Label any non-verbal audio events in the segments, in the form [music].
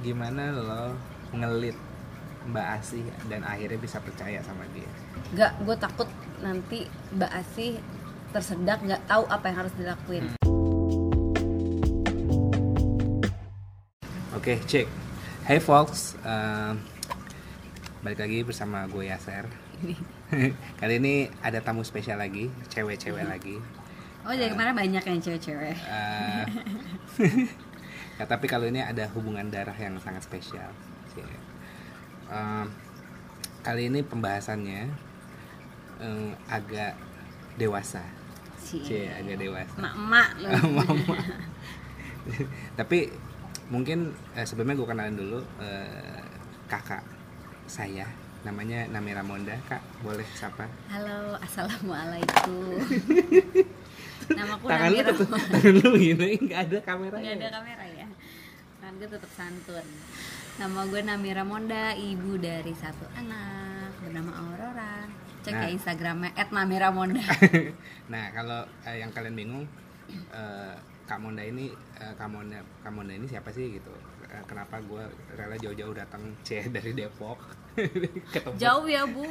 gimana lo ngelit Mbak Asih dan akhirnya bisa percaya sama dia Gak, gue takut nanti Mbak Asih tersedak nggak tahu apa yang harus dilakuin. Oke, cek. Hey folks, um, balik lagi bersama gue Yaser. [laughs] Kali ini ada tamu spesial lagi, cewek-cewek lagi. Oh dari kemarin banyak yang cewek-cewek. Uh, [laughs] ya, tapi kalau ini ada hubungan darah yang sangat spesial. Um, kali ini pembahasannya um, agak dewasa, Cie. agak dewasa. Mak-mak lu. Mama. Tapi mungkin eh, sebelumnya gue kenalin dulu eh, kakak saya namanya Namira Monda kak boleh sapa Halo, assalamualaikum. [laughs] Namaku tangan lu Namira. tuh tangan lu gini nggak ada kamera Nggak ada kamera ya. Kan gue tetap santun. Nama gue Namira Monda, ibu dari satu anak bernama Aurora. Cek Nah. ya Instagramnya @namiramonda. [laughs] nah kalau eh, yang kalian bingung eh, kak Monda ini eh, kak Monda kak Monda ini siapa sih gitu Eh, kenapa gue rela jauh-jauh datang [laughs] c dari Depok [laughs] ke Tebet. Jauh ya bu.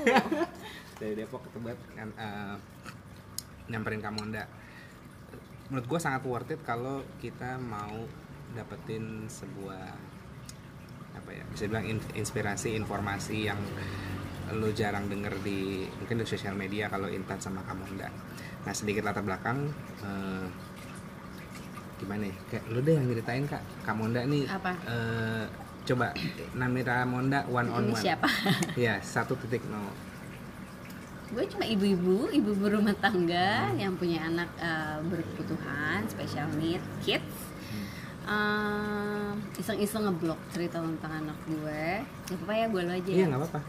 dari Depok ke Tebet eh, nyamperin Kamonda menurut gue sangat worth it kalau kita mau dapetin sebuah apa ya bisa bilang in- inspirasi informasi yang lo jarang denger di mungkin di sosial media kalau Intan sama Kamonda nah sedikit latar belakang eh, gimana ya? Kayak lu deh yang ceritain kak. Kamonda nih Apa? eh, coba Namira Monda one on one. siapa? [laughs] ya satu titik nol. Gue cuma ibu-ibu, ibu berumah tangga yang punya anak eh, berkebutuhan special need kids. Eh, iseng-iseng ngeblok cerita tentang anak gue. Gak apa-apa ya gue lo aja. iya ya. nggak apa-apa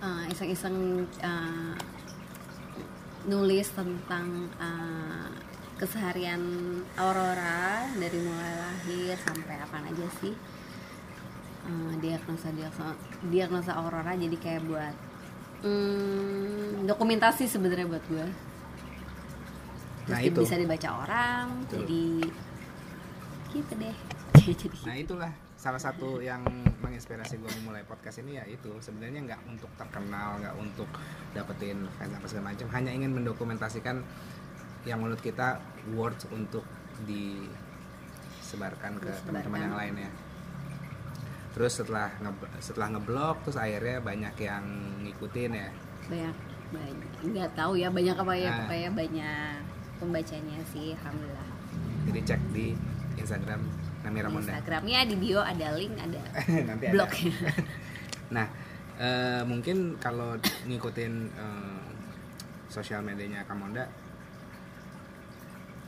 Eh, iseng-iseng eh, nulis tentang eh, keseharian Aurora dari mulai lahir sampai apa aja sih Eh, diagnosa diagnosa diagnosa Aurora jadi kayak buat hmm, dokumentasi sebenarnya buat gue terus Nah, itu. bisa dibaca orang Betul. jadi gitu deh. [laughs] Nah itulah salah satu yang menginspirasi gue memulai podcast ini ya itu sebenarnya nggak untuk terkenal nggak untuk dapetin fans apa segala macam hanya ingin mendokumentasikan yang menurut kita worth untuk disebarkan ke teman-teman yang lainnya. Terus setelah nge- setelah ngeblok terus akhirnya banyak yang ngikutin ya. Banyak banyak. Nggak tahu ya banyak apa ya Nah. pokoknya banyak pembacanya sih alhamdulillah. Jadi cek di Instagram Namira Di Monda Instagramnya di bio ada link ada [laughs] nanti ada. [laughs] blognya [laughs] Nah, eh, mungkin kalau ngikutin eh, sosial medianya Kamonda,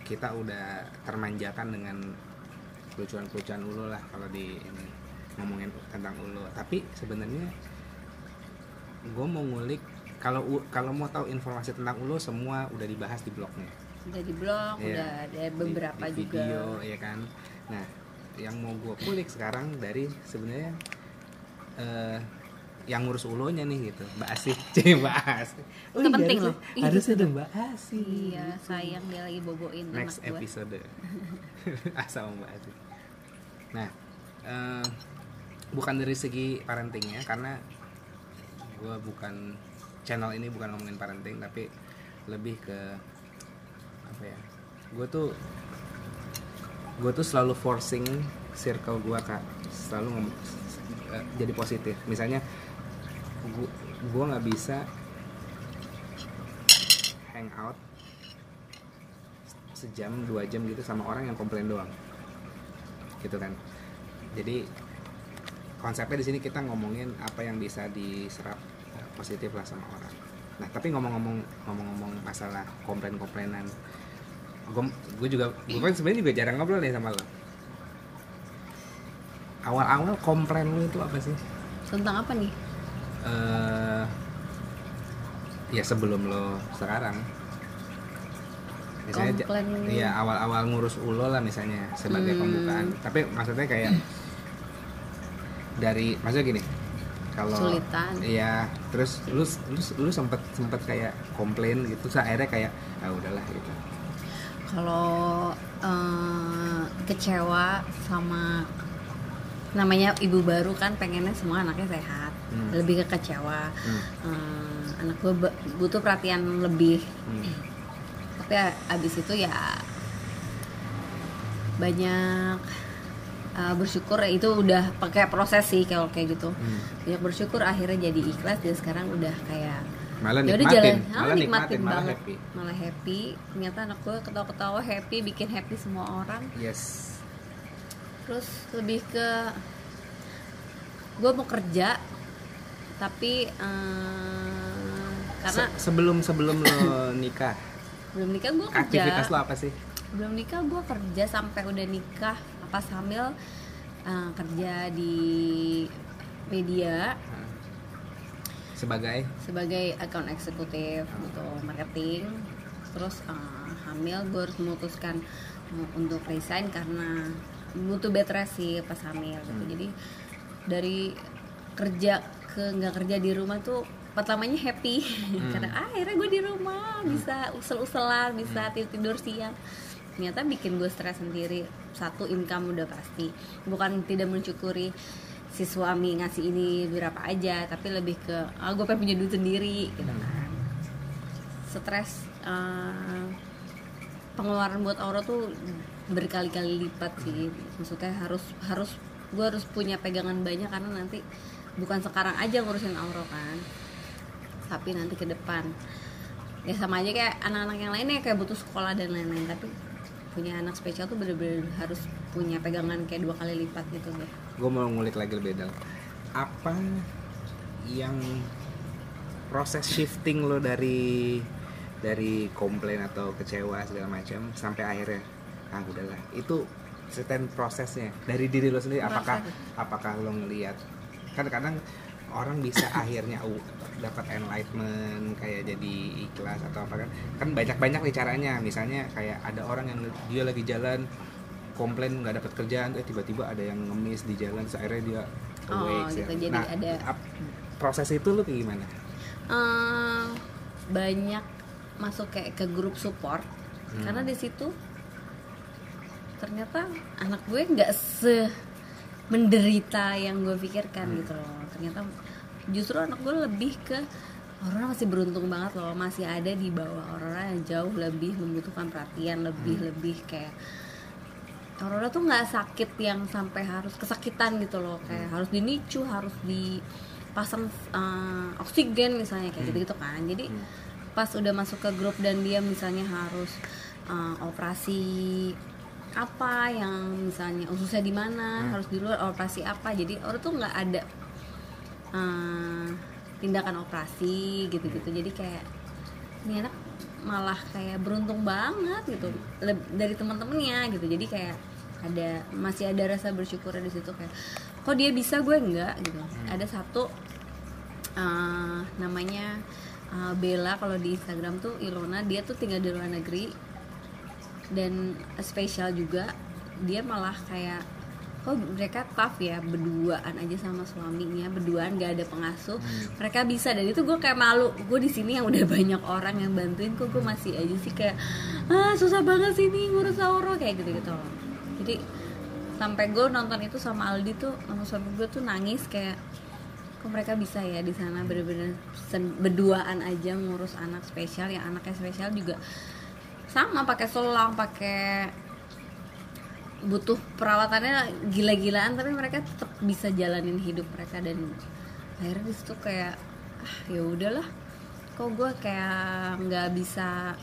kita udah termanjakan dengan kelucuan-kelucuan ulu lah kalau di ini, ngomongin tentang ulu. Tapi sebenarnya gue mau ngulik kalau kalau mau tahu informasi tentang ulu semua udah dibahas di blognya. Udah di blog Iya. udah ada Di- beberapa di juga. video ya kan? Nah yang mau gue kulik sekarang dari sebenarnya eh, yang ngurus ulonya nih gitu mbak Asih. [laughs] Cih, mbak Asih. Itu penting loh. Harusnya ada mbak Asih. Iya sayang dia lagi boboin next anak episode [laughs] asal mbak Asih. Nah eh, bukan dari segi parentingnya karena gue bukan channel ini bukan ngomongin parenting tapi lebih ke apa ya gue tuh gue tuh selalu forcing circle gue kak. Selalu eh, jadi positif. Misalnya gue gue nggak bisa hang out sejam dua jam gitu sama orang yang komplain doang. Gitu kan. Jadi konsepnya di sini kita ngomongin apa yang bisa diserap eh, positif lah sama orang. Nah tapi ngomong-ngomong ngomong-ngomong masalah komplain-komplainan gue gue juga gue kan sebenarnya juga jarang ngobrol nih sama lo awal-awal komplain lu itu apa sih tentang apa nih eh ya sebelum lo sekarang misalnya Komplain. iya awal-awal ngurus ulo lah misalnya sebagai Hmm. pembukaan tapi maksudnya kayak dari maksudnya gini kalau Kesulitan. iya terus lu lu lu sempet sempet kayak komplain gitu terus akhirnya kayak ah udahlah gitu kalau eh, kecewa sama namanya ibu baru kan pengennya semua anaknya sehat Hmm. lebih ke kecewa Hmm. Eh, anak gue butuh perhatian lebih Hmm. tapi abis itu ya banyak uh, bersyukur itu udah pakai proses sih kalau kayak gitu Hmm. banyak bersyukur akhirnya jadi ikhlas dan sekarang udah kayak malah ya udah nikmatin. jalan. Malah Ah, nikmatin nikmatin malah banget. happy. Malah happy. Ternyata anak gue ketawa-ketawa happy bikin happy semua orang. Yes. Terus lebih ke gue mau kerja tapi eh, karena Se- sebelum sebelum lo [laughs] nikah. Belum nikah gue kerja. Aktivitas lo apa sih? Belum nikah gue kerja sampai udah nikah. Pas hamil eh, kerja di media. Sebagai? Sebagai account eksekutif gitu marketing. Terus eh, hamil gue harus memutuskan eh, untuk resign karena butuh bed rest sih pas hamil gitu. Hmm. jadi dari kerja ke nggak kerja di rumah tuh pertamanya happy. [laughs] Karena ah, akhirnya gue di rumah bisa usel-uselan bisa tidur tidur siang. Ternyata bikin gue stres sendiri. Satu income udah pasti. Bukan tidak mensyukuri si suami ngasih ini berapa aja tapi lebih ke ah gue pengen punya duit sendiri gitu kan. Stres eh, pengeluaran buat Aura tuh berkali-kali lipat sih. Maksudnya harus harus gue harus punya pegangan banyak karena nanti bukan sekarang aja ngurusin Aura kan tapi nanti ke depan. Ya sama aja kayak anak-anak yang lainnya kayak butuh sekolah dan lain-lain tapi punya anak spesial tuh bener-bener harus punya pegangan kayak dua kali lipat gitu deh gue mau ngulik lagi lebih dalam. Apa yang proses shifting lo dari dari komplain atau kecewa segala macam sampai akhirnya ah udahlah. Itu certain prosesnya. Dari diri lo sendiri apakah apakah lo ngelihat kan kadang orang bisa [laughs] akhirnya uh, dapat enlightenment kayak jadi ikhlas atau apa kan? Kan banyak banyak nih caranya. Misalnya kayak ada orang yang dia lagi jalan komplain nggak dapat kerjaan eh tiba-tiba ada yang ngemis di jalan terus akhirnya dia Oh, awake gitu. ya. Jadi nah ada- proses itu lo kayak gimana Eh, banyak masuk kayak ke grup support Hmm. karena di situ ternyata anak gue nggak se menderita yang gue pikirkan Hmm. gitu loh ternyata justru anak gue lebih ke Aurora masih beruntung banget loh masih ada di bawah Aurora yang jauh lebih membutuhkan perhatian lebih Hmm. lebih kayak Aurora tuh nggak sakit yang sampai harus kesakitan gitu loh kayak Hmm. harus dinicu harus dipasang uh, oksigen misalnya kayak Hmm. gitu gitu kan jadi Hmm. pas udah masuk ke grup dan dia misalnya harus uh, operasi apa yang misalnya ususnya di mana Hmm. harus di luar operasi apa jadi orang tuh nggak ada uh, tindakan operasi gitu-gitu jadi kayak ini anak malah kayak beruntung banget gitu Leb- dari teman-temannya gitu jadi kayak ada masih ada rasa bersyukur di situ kayak kok dia bisa gue enggak? Gitu. Ada satu uh, namanya uh, Bella kalau di Instagram tuh Ilona dia tuh tinggal di luar negeri dan spesial juga dia malah kayak kok mereka tough ya berduaan aja sama suaminya berduaan gak ada pengasuh. Mereka bisa dan itu gue kayak malu gue di sini yang udah [laughs] banyak orang yang bantuin kok gue masih aja sih kayak ah susah banget sih nih ngurus Auro kayak gitu gitu loh jadi sampai gue nonton itu sama Aldi tuh sama suami gue tuh nangis kayak kok mereka bisa ya di sana bener-bener berduaan aja ngurus anak spesial yang anaknya spesial juga sama pakai selang pakai butuh perawatannya gila-gilaan tapi mereka tetap bisa jalanin hidup mereka dan akhirnya di situ kayak ah ya udahlah kok gue kayak nggak bisa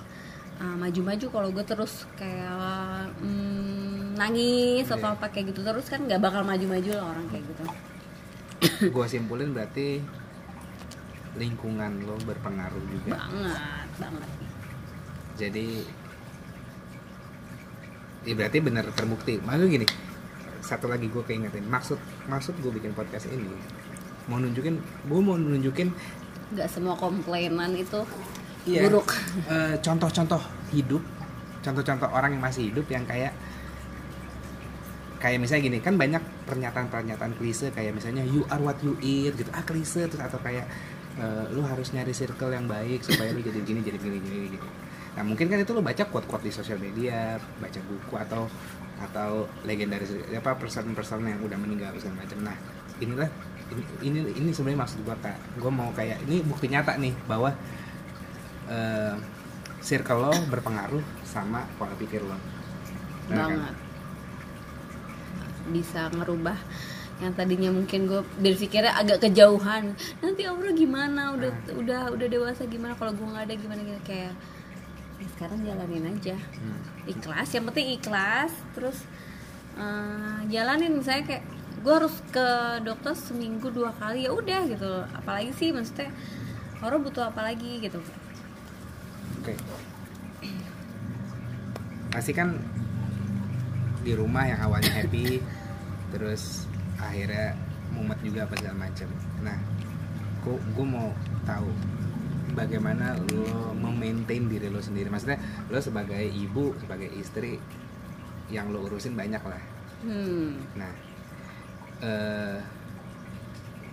uh, maju-maju kalau gue terus kayak mm, nangis atau Iya. apa kayak gitu. Terus kan nggak bakal maju-maju lah orang kayak gitu. [coughs] Gue simpulin berarti lingkungan lo berpengaruh juga. Banget banget. Jadi ya berarti benar terbukti. Maksud gini satu lagi gue keingetin. Maksud maksud gue bikin podcast ini mau nunjukin gue mau nunjukin nggak semua komplainan itu Iya. buruk. Eh, contoh-contoh hidup contoh-contoh orang yang masih hidup yang kayak kayak misalnya gini kan banyak pernyataan-pernyataan klise kayak misalnya you are what you eat gitu. Ah klise terus atau kayak eh, lu harus nyari circle yang baik supaya lu jadi gini jadi gini gini gitu. Nah mungkin kan itu lo baca quote-quote di sosial media baca buku atau atau legendaris apa person-person yang udah meninggal segala macam. Nah inilah ini ini, ini sebenarnya maksud gua kak. Gua mau kayak ini bukti nyata nih bahwa eh, circle lo berpengaruh sama pola pikir lo. Benar kan? banget. Bisa ngerubah yang tadinya mungkin gue berpikirnya agak kejauhan. Nanti Aura gimana? Udah udah udah dewasa gimana? Kalau gue nggak ada gimana gitu kayak ya sekarang jalanin aja. Hmm. ikhlas yang penting ikhlas. Terus eh, jalanin. Misalnya kayak gue harus ke dokter seminggu dua kali ya udah gitu. Apalagi sih maksudnya orang butuh apa lagi gitu Oke. Pasti kan di rumah yang awalnya happy, terus akhirnya mumet juga apa segala macam. Nah, gue gue mau tahu bagaimana lo memaintain diri lo sendiri. Maksudnya lo sebagai ibu, sebagai istri yang lo urusin banyak lah. hmm Nah, eh,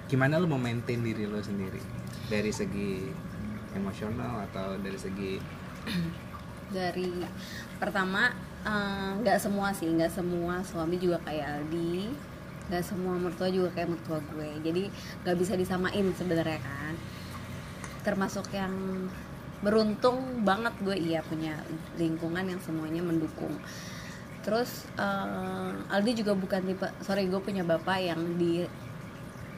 gimana lo memaintain diri lo sendiri dari segi emosional atau dari segi dari pertama eh, nggak semua sih nggak semua suami juga kayak Aldi nggak semua mertua juga kayak mertua gue. Jadi nggak bisa disamain sebenarnya kan. Termasuk yang beruntung banget gue iya punya lingkungan yang semuanya mendukung. Terus eh, Aldi juga bukan tipe sorry gue punya bapak yang di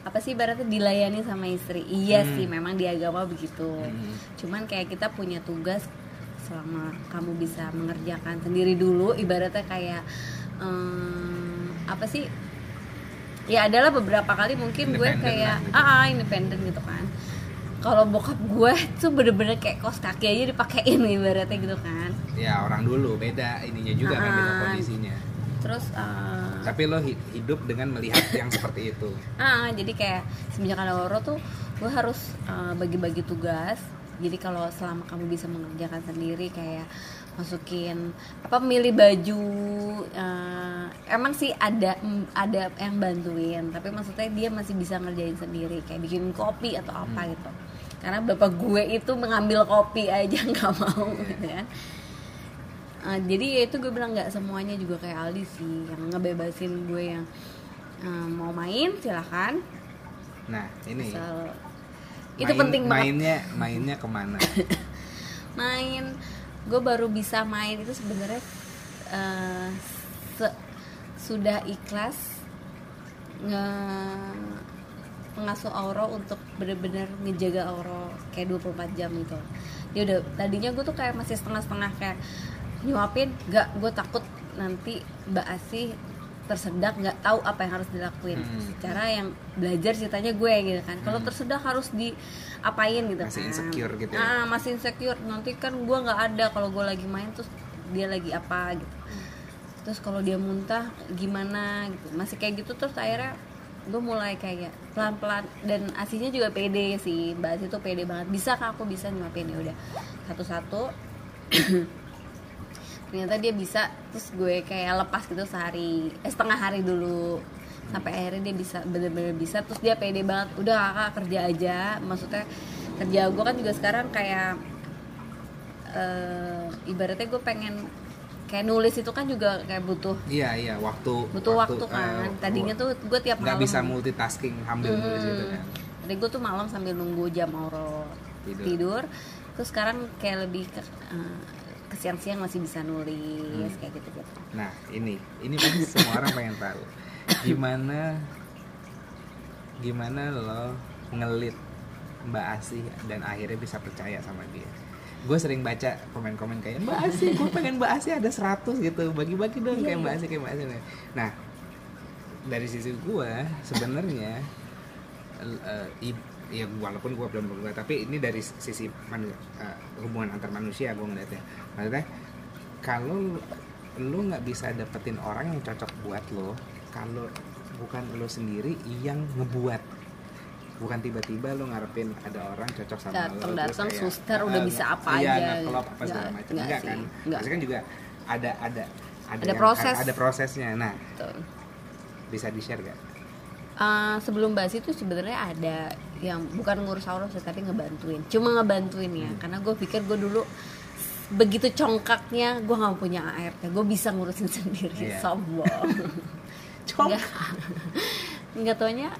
apa sih ibaratnya dilayani sama istri? Iya Hmm. sih memang di agama begitu. Hmm. cuman kayak kita punya tugas selama kamu bisa mengerjakan sendiri dulu ibaratnya kayak em, apa sih? Ya adalah beberapa kali mungkin gue kayak lah. ah ah, independen gitu kan. Kalau bokap gue [laughs] tuh bener-bener kayak kos kaki aja dipakein ibaratnya gitu kan. Ya orang dulu beda ininya juga kan beda Ah. kondisinya terus eh, tapi lo hi- hidup dengan melihat yang [coughs] seperti itu. Ah, jadi kayak semenjak ada Oro tuh gue harus uh, bagi-bagi tugas. Jadi kalau selama kamu bisa mengerjakan sendiri kayak masukin apa milih baju uh, emang sih ada mm, ada yang bantuin. Tapi maksudnya dia masih bisa ngerjain sendiri kayak bikin kopi atau apa gitu. Karena bapak gue itu mengambil kopi aja [laughs] nggak mau gitu kan Uh, jadi ya itu gue bilang nggak semuanya juga kayak Aldi sih yang ngebebasin gue yang uh, mau main silahkan nah ini. Asal itu main- penting banget. mainnya mainnya ke mana? [laughs] Main. Gue baru bisa main itu sebenarnya uh, se- sudah ikhlas nge mengasuh Auro untuk bener-bener ngejaga Auro kayak 24 jam gitu. Dia udah tadinya gue tuh kayak masih setengah-setengah kayak nyuapin nggak gue takut nanti Mbak Asih tersedak nggak tahu apa yang harus dilakuin. Hmm. secara yang belajar ceritanya gue gitu kan. Kalau tersedak harus diapain gitu. Masih kan insecure gitu ya? ah masih insecure. Nanti kan gue nggak ada kalau gue lagi main terus dia lagi apa gitu. Terus kalau dia muntah gimana gitu. Masih kayak gitu terus akhirnya gue mulai kayak pelan-pelan. Dan aslinya juga pede sih. Mbak Asih tuh pede banget. Bisa kak aku bisa nyuapin? Ya udah satu-satu ternyata dia bisa terus gue kayak lepas gitu sehari eh, setengah hari dulu. Sampai akhirnya dia bisa bener-bener bisa terus dia pede banget. Udah kakak kerja aja. Maksudnya kerja gue kan juga sekarang kayak eh, ibaratnya gue pengen kayak nulis itu kan juga kayak butuh iya iya waktu butuh waktu, kan. eh, tadinya tuh gue tiap nggak malam bisa multitasking ambil nulis gitu kan. Tadi gue tuh malam sambil nunggu jam Auro Tidur. tidur. Terus sekarang kayak lebih ke, eh, ke siang-siang masih bisa nulis kayak gitu gitu. Nah ini, ini pasti semua orang pengen tahu gimana gimana lo ngelit Mbak Asih dan akhirnya bisa percaya sama dia. Gue sering baca komen-komen kayak Mbak Asih, gue pengen Mbak Asih ada 100 gitu, bagi-bagi dong Iya, kayak Mbak iya. Asih kayak Mbak Asih. Nah dari sisi gue sebenarnya i- ya walaupun gue belum berubah tapi ini dari sisi manu- eh, hubungan antar manusia gue ngeliatnya maksudnya kalau lu nggak bisa dapetin orang yang cocok buat lo kalau bukan lo sendiri yang ngebuat bukan tiba-tiba lo ngarepin ada orang cocok sama lo terus Datang-datang kayak, suster udah eh, bisa apa iya, aja. ngeklop apa segala macam nggak enggak sih, kan nggak. pasti kan juga ada ada Ada yang- proses. ada prosesnya nah Tuh. bisa di share gak Eh, sebelum bahas itu sebenarnya ada yang bukan ngurus Auro sih tapi ngebantuin. Cuma ngebantuin ya, Hmm. karena gue pikir gue dulu begitu congkaknya gue nggak punya ART gue bisa ngurusin [laughs] sendiri Iya. sombong [laughs] Congkak. nggak taunya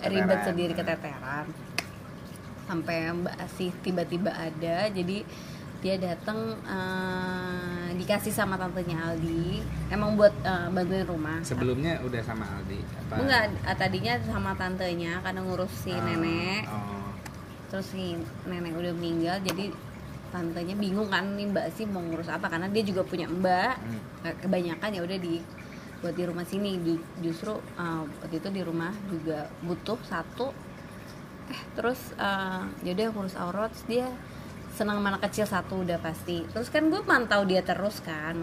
ribet sendiri keteteran sampai mbak Asih tiba-tiba ada jadi dia datang eh, dikasih sama tantenya Aldi. Emang buat eh, bantuin rumah. Sebelumnya udah sama Aldi apa? enggak eh, tadinya sama tantenya karena ngurus si Oh, nenek. Oh. terus si nenek udah meninggal jadi tantenya bingung kan nih mbak sih mau ngurus apa? Karena dia juga punya mbak. Hmm. Kebanyakan ya udah di buat di rumah sini. Ju- justru uh, waktu itu di rumah juga butuh satu. Eh terus uh, jadi ngurus aurat dia senang mana kecil satu udah pasti. Terus kan gue mantau dia terus kan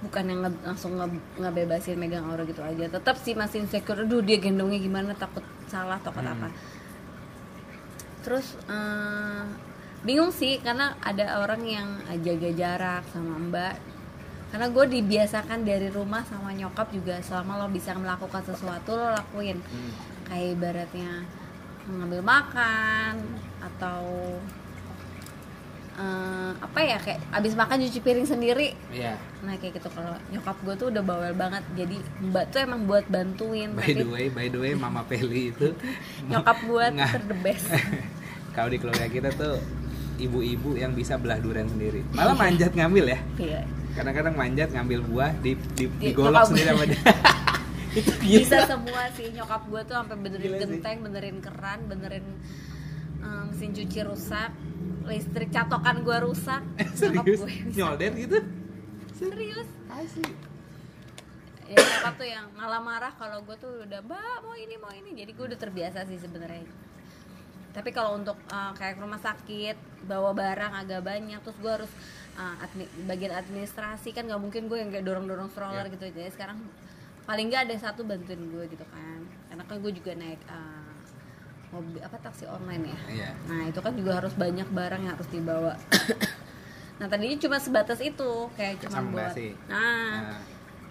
bukan yang nge- langsung nge- ngebebasin megang aura gitu aja. Tetap sih masih insecure aduh dia gendongnya gimana takut salah takut Hmm. apa terus eh, bingung sih karena ada orang yang jaga jarak sama mbak. Karena gue dibiasakan dari rumah sama nyokap juga selama lo bisa melakukan sesuatu lo lakuin. Hmm. kayak ibaratnya ngambil makan atau eh, apa ya kayak abis makan cuci piring sendiri Iya. nah kayak gitu kalau nyokap gue tuh udah bawel banget jadi mbak tuh emang buat bantuin By tapi the way, by the way, Mama Peli itu [laughs] nyokap gue Nggak. ter the best [laughs] kalau di keluarga kita tuh ibu-ibu yang bisa belah durian sendiri. Malah manjat ngambil ya. Iya. Kadang-kadang manjat ngambil buah di di, Di- digolok sendiri sama dia. [laughs] itu bisa semua sih nyokap gue tuh sampai benerin Gila sih. genteng benerin keran benerin eh, mesin cuci rusak listrik catokan gue rusak nyokap Serius? gue. Nyolder gitu? serius Asli. ya nyokap tuh yang malah marah kalau gue tuh udah mbak mau ini mau ini jadi gue udah terbiasa sih sebenarnya tapi kalau untuk eh, kayak ke rumah sakit bawa barang agak banyak terus gue harus eh, admi- bagian administrasi kan nggak mungkin gue yang kayak dorong dorong stroller Iya. gitu jadi sekarang paling nggak ada satu bantuin gue gitu kan karena kan gue juga naik eh, mobil apa taksi online ya Iya. Nah itu kan juga harus banyak barang yang harus dibawa. [coughs] nah tadinya cuma sebatas itu kayak cuma buat. sih. Nah,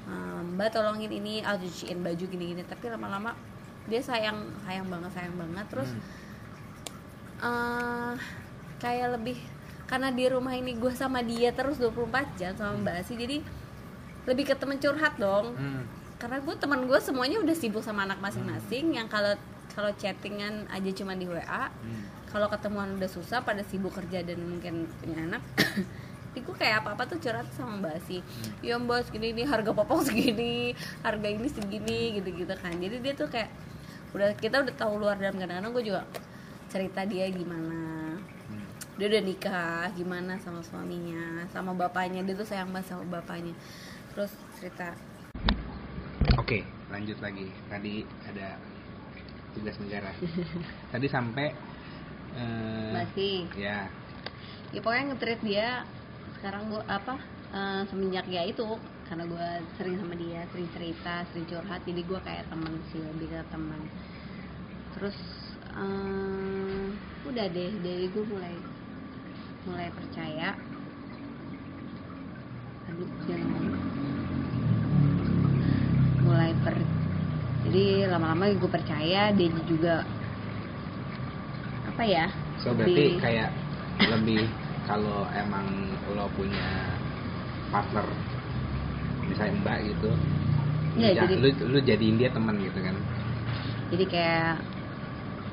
Nah, eh, Mbak tolongin ini, aku cuciin baju gini-gini. Tapi lama-lama dia sayang, sayang banget, sayang banget. Terus Hmm. eh kayak lebih karena di rumah ini gue sama dia terus 24 jam sama Mbak Asi jadi lebih ke temen curhat dong hmm. karena gue teman gue semuanya udah sibuk sama anak masing-masing yang kalau kalau chattingan aja cuma di WA Hmm. kalau ketemuan udah susah pada sibuk kerja dan mungkin punya anak [coughs] jadi gue kayak apa-apa tuh curhat sama Mbak Asi ya mbak segini ini harga popok [laughs] segini harga ini segini gitu-gitu kan. Jadi dia tuh kayak udah kita udah tahu luar dalam kadang-kadang gue juga cerita dia gimana. Hmm. dia udah nikah gimana sama suaminya sama bapaknya. Dia tuh sayang banget sama bapaknya. Terus cerita. Oke, lanjut lagi. Tadi ada tugas negara. Tadi sampai eh, masih. ya. Ya pokoknya nge dia sekarang gue apa eh, semenjak ya itu karena gue sering sama dia sering cerita sering curhat jadi gue kayak teman sih lebih ke teman terus eh, udah deh dari gue mulai mulai percaya. Aduh jangan. Mulai per jadi lama-lama gue percaya dia juga apa ya So berarti lebih- kayak lebih kalau emang lo punya partner misalnya mbak gitu Iya, ya, jadi- lu lu jadiin dia teman gitu kan? Jadi kayak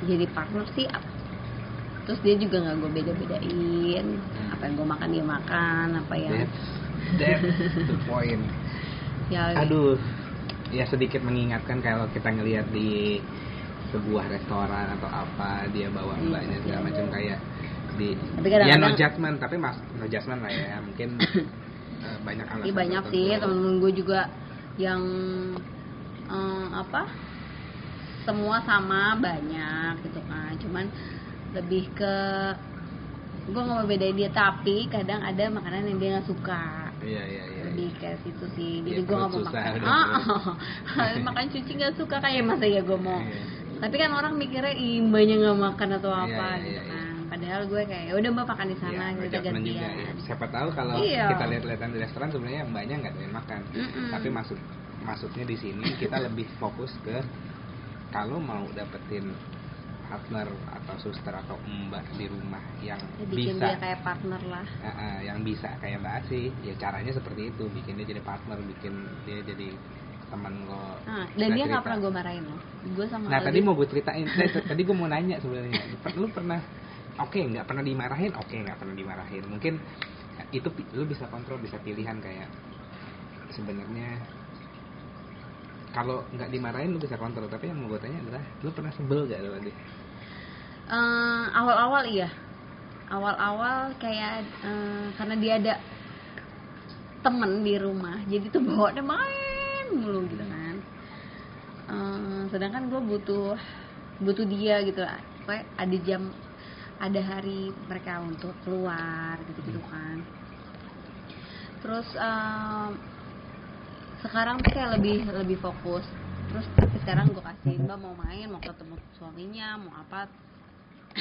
jadi partner sih terus dia juga nggak gue beda-bedain apa yang gue makan dia makan apa yang that's that's the [laughs] point. Ya aduh ya sedikit mengingatkan kalau kita ngelihat di sebuah restoran atau apa dia bawa Iya, mbaknya segala iya. macam kayak di Tapi ya no judgment tapi mas no judgment lah ya. Mungkin [coughs] eh, banyak alasan Iya banyak sih. Temen-temen gue juga yang eh, apa semua sama banyak gitu kan. Cuman lebih ke gue nggak mau bedain dia tapi kadang ada makanan yang dia nggak suka iya iya iya lebih kayak situ sih jadi Iya, gue nggak mau makan udah ah, makan cuci nggak suka kayak masa ya gue mau Iya. tapi kan orang mikirnya imbanya nggak makan atau Iya, apa iya, gitu iya, kan padahal gue kayak "Ya udah mbak makan di sana Iya, kita juga, gantian ya. Siapa tahu kalau Iya. kita lihat-lihatan di restoran sebenarnya mbaknya nggak doyan makan. Mm-mm. Tapi maksud maksudnya di sini kita lebih fokus ke kalau mau dapetin partner atau suster atau mbak di rumah yang Ya, bikin bisa. dia kayak partner lah. Ah, ah, yang bisa kayak Mbak Asih. Ya caranya seperti itu bikin dia jadi partner bikin dia jadi teman lo. Nah, dan dia nggak pernah gue marahin loh. Gue sama nah Aldi- tadi mau gue ceritain. Eh, tadi gue mau nanya sebenarnya. Lu pernah oke nggak pernah dimarahin? Oke nggak pernah dimarahin. Mungkin itu lu bisa kontrol bisa pilihan kayak sebenarnya kalau nggak dimarahin lu bisa kontrol. Tapi yang mau gue tanya adalah lu pernah sebel gak lu tadi Eh, awal-awal iya. Awal-awal kayak eh, karena dia ada temen di rumah jadi tuh bawa dia main mulu gitu kan. Eh, sedangkan gue butuh butuh dia gitu Pokoknya ada jam ada hari mereka untuk keluar gitu gitu kan. Terus eh, sekarang tuh kayak lebih lebih fokus. Terus sekarang gue kasih mbak mau main mau ketemu suaminya mau apa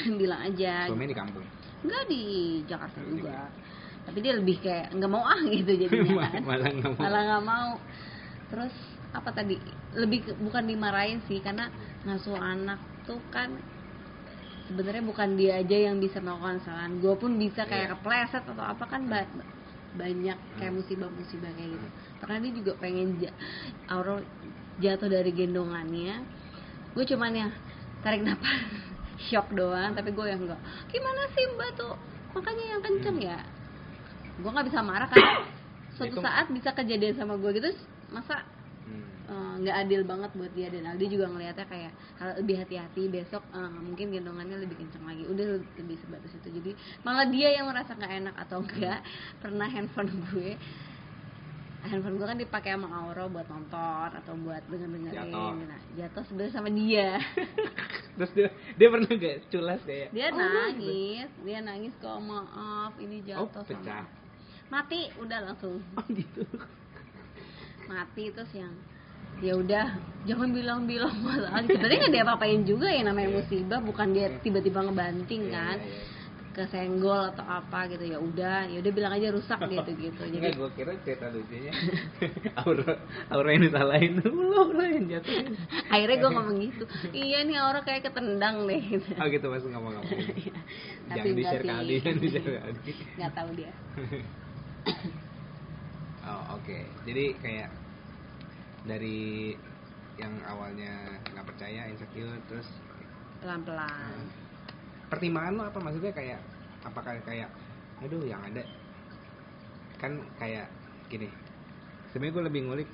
[laughs] bilang aja. Suaminya di kampung? Enggak di Jakarta juga. Tapi dia lebih kayak nggak mau ah gitu [laughs] jadinya. Kan malah nggak mau. Malah nggak mau. Terus apa tadi? Lebih bukan dimarahin sih karena ngasuh anak tuh kan sebenarnya bukan dia aja yang bisa melakukan kesalahan. Gue pun bisa kayak Iya. kepleset atau apa kan ba- banyak kayak musibah-musibah kayak gitu. Karena dia juga pengen ja jatuh dari gendongannya. Gue cuman ya tarik nafas shock doang tapi gue yang enggak gimana sih mbak tuh? Makanya yang kenceng ya? Gue nggak bisa marah karena suatu Itu- saat bisa kejadian sama gue gitu masa Hmm. eh, nggak adil banget buat dia. Dan Aldi juga ngelihatnya kayak lebih hati-hati besok eh, mungkin gendongannya lebih kenceng lagi. Udah lebih sebatas itu. Jadi malah dia yang merasa nggak enak atau enggak pernah handphone gue handphone gue kan dipakai sama Auro buat nonton atau buat denger dengerin Jatuh. nah, jatuh sebenarnya sama dia. [laughs] Terus dia dia pernah gak culas kayak? Dia "Oh, nangis dia nangis kok maaf ini oh jatuh pecah. sama mati udah langsung. Oh gitu. Mati terus yang ya udah jangan bilang-bilang masalah. Sebenarnya nggak dia apa-apain juga ya namanya musibah bukan dia tiba-tiba ngebanting Iya, kan. iya, iya. Kesenggol atau apa gitu ya udah ya udah bilang aja rusak gitu gitu. Jadi gue kira cerita lucunya. [laughs] Aura, Aura yang disalahin. [laughs] Lu Aura yang jatuhin. Akhirnya gue ngomong gitu. Iya nih orang kayak ketendang deh. Gitu. [laughs] Oh gitu mas. Ngomong-ngomong tapi Jangan di share. Aldi Jangan di share ke Aldi. Nggak tahu dia. [coughs] Oh oke. Jadi kayak Dari Yang awalnya nggak percaya insecure Terus pelan-pelan pertimbangan lo apa? Maksudnya kayak apakah kayak aduh yang ada. Kan kayak gini sebenarnya gue lebih ngulik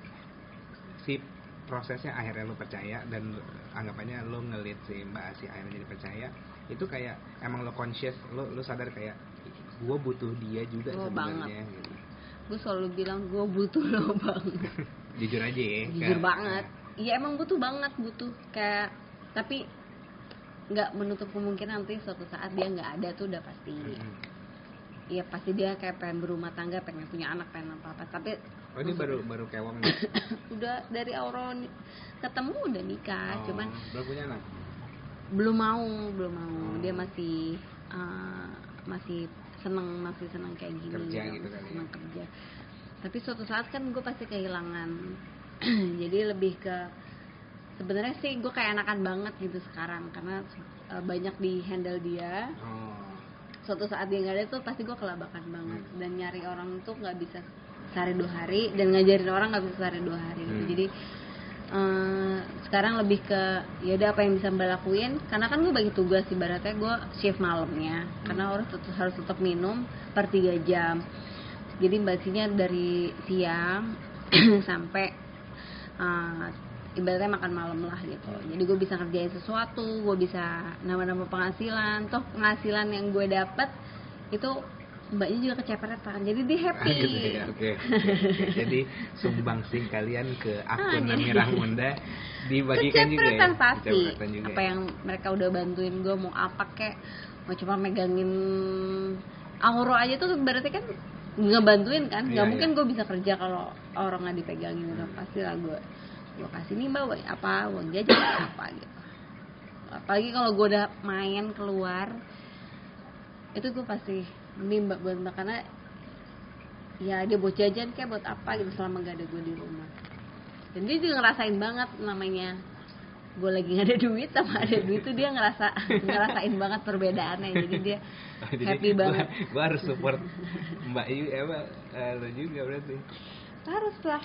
si prosesnya akhirnya lo percaya dan anggapannya lo ngelit si mbak Asi akhirnya jadi percaya itu kayak emang lo conscious lo lo sadar kayak gue butuh dia juga sebenarnya gitu. gue selalu bilang gue butuh lo [laughs] banget. Jujur aja ya jujur Kayak- banget. iya emang butuh banget butuh kayak tapi nggak menutup kemungkinan nanti suatu saat dia nggak ada tuh udah pasti. Iya pasti dia kayak pengen berumah tangga pengen punya anak pengen apa apa tapi oh ini baru baru kewong [coughs] udah dari awal ketemu udah nikah Oh, cuman belum punya anak? belum mau belum mau. Dia masih eh, masih seneng masih seneng kayak gini Kerja gitu kali ya. seneng kerja. Tapi suatu saat kan gue pasti kehilangan. [clears throat] Jadi lebih ke sebenarnya sih gue kayak enakan banget gitu sekarang karena eh, banyak di handle dia oh suatu saat dia nggak ada tuh pasti gue kelabakan banget Hmm. dan nyari orang tuh nggak bisa sehari dua hari dan ngajarin orang nggak bisa sehari dua hari gitu Hmm. jadi eh, sekarang lebih ke ya udah apa yang bisa mbak lakuin karena kan gue bagi tugas ibaratnya gue shift malamnya karena Hmm. harus tetap harus tetap minum per tiga jam jadi mbak dari siang [clears throat] sampai eh, ibaratnya makan malam lah gitu. Jadi gue bisa ngerjain sesuatu gue bisa nambah-nambah penghasilan. Toh penghasilan yang gue dapat itu mbaknya juga kecepetan jadi dia happy. Ah, gitu ya, oke. Oke, [laughs] Jadi sumbangsih kalian ke akun Ah, Amirah Munda dibagikan juga ya. pasti. Juga apa ya. yang mereka udah bantuin gue mau apa kek mau cuma megangin auro aja tuh berarti kan ngebantuin kan? Nggak Iya, mungkin iya. gue bisa kerja kalau orang nggak dipegangin udah pasti lah gue gue kasih nih mbak apa? Uang jajan apa gitu. Apalagi kalau gue udah main keluar itu gue pasti ini mbak buat mbak karena ya dia buat jajan kayak buat apa gitu selama gak ada gue di rumah. Dan dia juga ngerasain banget namanya gue lagi nggak ada duit sama ada duit tuh dia ngerasa [laughs] ngerasain banget perbedaannya. Jadi dia [laughs] Jadi happy gua- banget. gua harus support Mbak Yu eh, apa eh, lo juga berarti. Harus lah